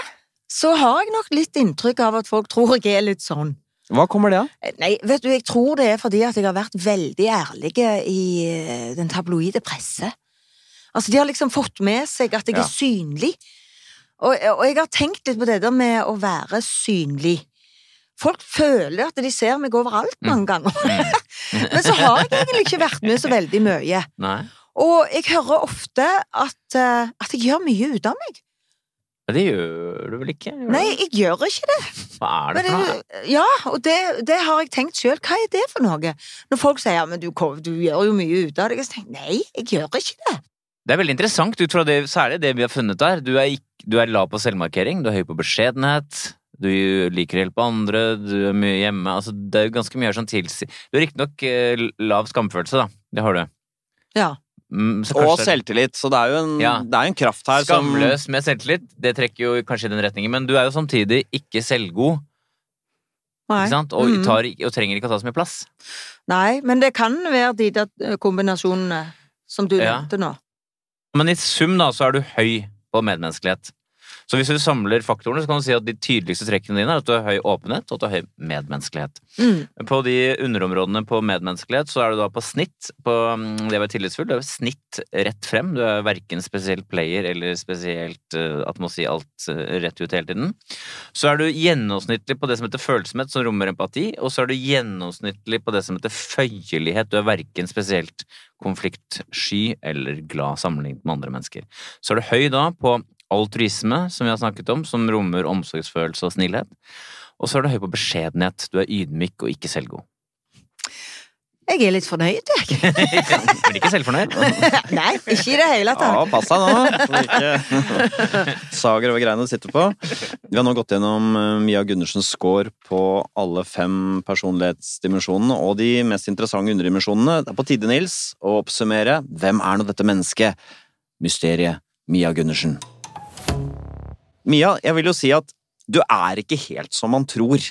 så har jeg nok litt inntrykk av at folk tror jeg er litt sånn. Hva kommer det av? Nei, vet du, jeg tror det er fordi at jeg har vært veldig ærlig i eh, den tabloide presse. Altså, de har liksom fått med seg at jeg Ja. er synlig. Og, og jeg har tenkt litt på det der med å være synlig. Folk føler at de ser meg overalt mange ganger. Men så har jeg egentlig ikke vært med så veldig mye. Nei. Og jeg hører ofte at, eh, at jeg gjør mye ut av meg. Men Det gjør du vel ikke? Gjør? Nei, jeg gjør ikke det. Hva er det for noe? ja, og det, det har jeg tenkt sjøl. Hva er det for noe? Når folk sier ja, men du, du gjør jo mye ut av det, Så tenker jeg nei, jeg gjør ikke det. Det er veldig interessant, ut fra det, særlig det vi har funnet der. Du er, du er lav på selvmarkering, du er høy på beskjedenhet, du liker å hjelpe andre, du er mye hjemme. Altså, det er jo ganske mye her som tilsier Du har riktignok eh, lav skamfølelse, da. Det har du. Ja. Mm, Og selvtillit, så det er jo en, Ja. det er en kraft her som Skamløs med selvtillit, det trekker jo kanskje i den retningen, men du er jo samtidig ikke selvgod, ikke? Og, Mhm. tar, og trenger ikke å ta så mye plass. nei, men det kan være de der eh, kombinasjonene som du Ja. nevnte nå. Men i sum da, så er du høy på medmenneskelighet. Så hvis du samler faktorene, så kan du si at de tydeligste trekkene dine er at du har høy åpenhet, og at du har høy medmenneskelighet. Mm. På de underområdene på medmenneskelighet, så er du da på snitt på mm, det å være tillitsfull. Du er snitt rett frem. Du er verken spesielt player eller spesielt eh, at man må si alt eh, rett ut hele tiden. Så er du gjennomsnittlig på det som heter følsomhet, som rommer empati, og så er du gjennomsnittlig på det som heter føyelighet. Du er verken spesielt konfliktsky eller glad sammenlignet med andre mennesker. Så er du høy da på altruisme, som vi har snakket om, som rommer omsorgsfølelse og snillhet. Og så er du høy på beskjedenhet. Du er ydmyk og ikke selvgod. Jeg er litt fornøyd, jeg. Blir ikke selvfornøyd. Nei, ikke i det hele Ja, pass deg nå, så du ikke sager over greiene du sitter på. Vi har nå gått gjennom eh, Mia Gundersens score på alle fem personlighetsdimensjonene og de mest interessante underdimensjonene. Det er på tide, Nils, å oppsummere hvem er nå dette mennesket? Mysteriet Mia Gundersen. Mia, jeg vil jo si at du er ikke helt som man tror.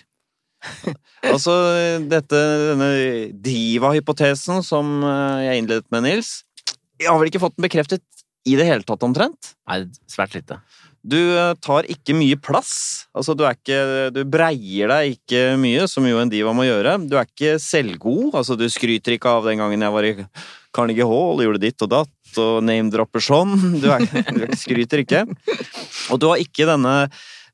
altså, dette, denne diva-hypotesen som eh, jeg innledet med, Nils, jeg har vel ikke fått den bekreftet i det hele tatt, omtrent? Nei, svært lite. Du eh, tar ikke mye plass. Altså, du er ikke Du breier deg ikke mye, som jo en diva må gjøre. Du er ikke selvgod. Altså, du skryter ikke av den gangen jeg var i Carnegie Hall og gjorde ditt og datt og name-dropper sånn. Du, er, du skryter ikke. Og du har ikke denne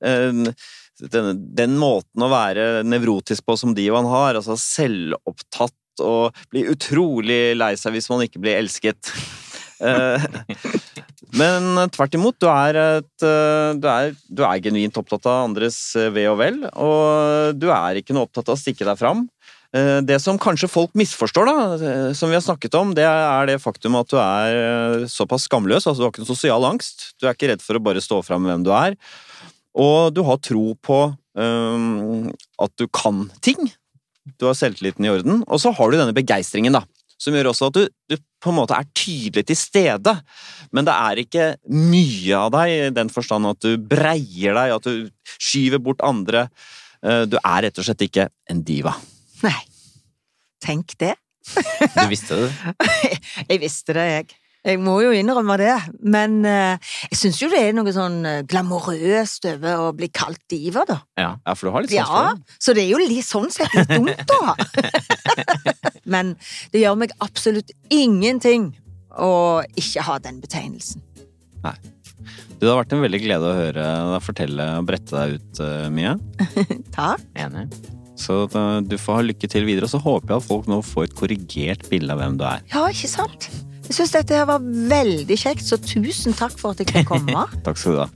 den, den måten å være nevrotisk på som divaen har, altså selvopptatt og blir utrolig lei seg hvis man ikke blir elsket. Eh, men tvert imot, du er, et, eh, du, er, du er genuint opptatt av andres eh, ve og vel, og du er ikke noe opptatt av å stikke deg fram. Det som kanskje folk misforstår, da, som vi har snakket om, det er det faktum at du er såpass skamløs. altså Du har ikke noen sosial angst. Du er ikke redd for å bare stå fram med hvem du er. Og du har tro på um, at du kan ting. Du har selvtilliten i orden. Og så har du denne begeistringen, da som gjør også at du, du, på en måte er tydelig til stede. Men det er ikke mye av deg i den forstand at du breier deg, at du skyver bort andre. Eh, du er rett og slett ikke en diva. Nei. Tenk det. Du visste det? jeg visste det, jeg. Jeg må jo innrømme det, men uh, jeg syns jo det er noe sånn uh, glamorøst over å bli kalt diva, da. Ja, ja for du har litt sånn Ja, så det er jo litt sånn sett litt dumt, da. men det gjør meg absolutt ingenting å ikke ha den betegnelsen. Nei. Det har vært en veldig glede å høre deg fortelle og brette deg ut, uh, Mia. Takk. Enig. Så du får ha lykke til videre, og så håper jeg at folk nå får et korrigert bilde av hvem du er. Ja, ikke sant? Jeg syns dette her var veldig kjekt, så tusen takk for at jeg kunne komme. takk skal du ha.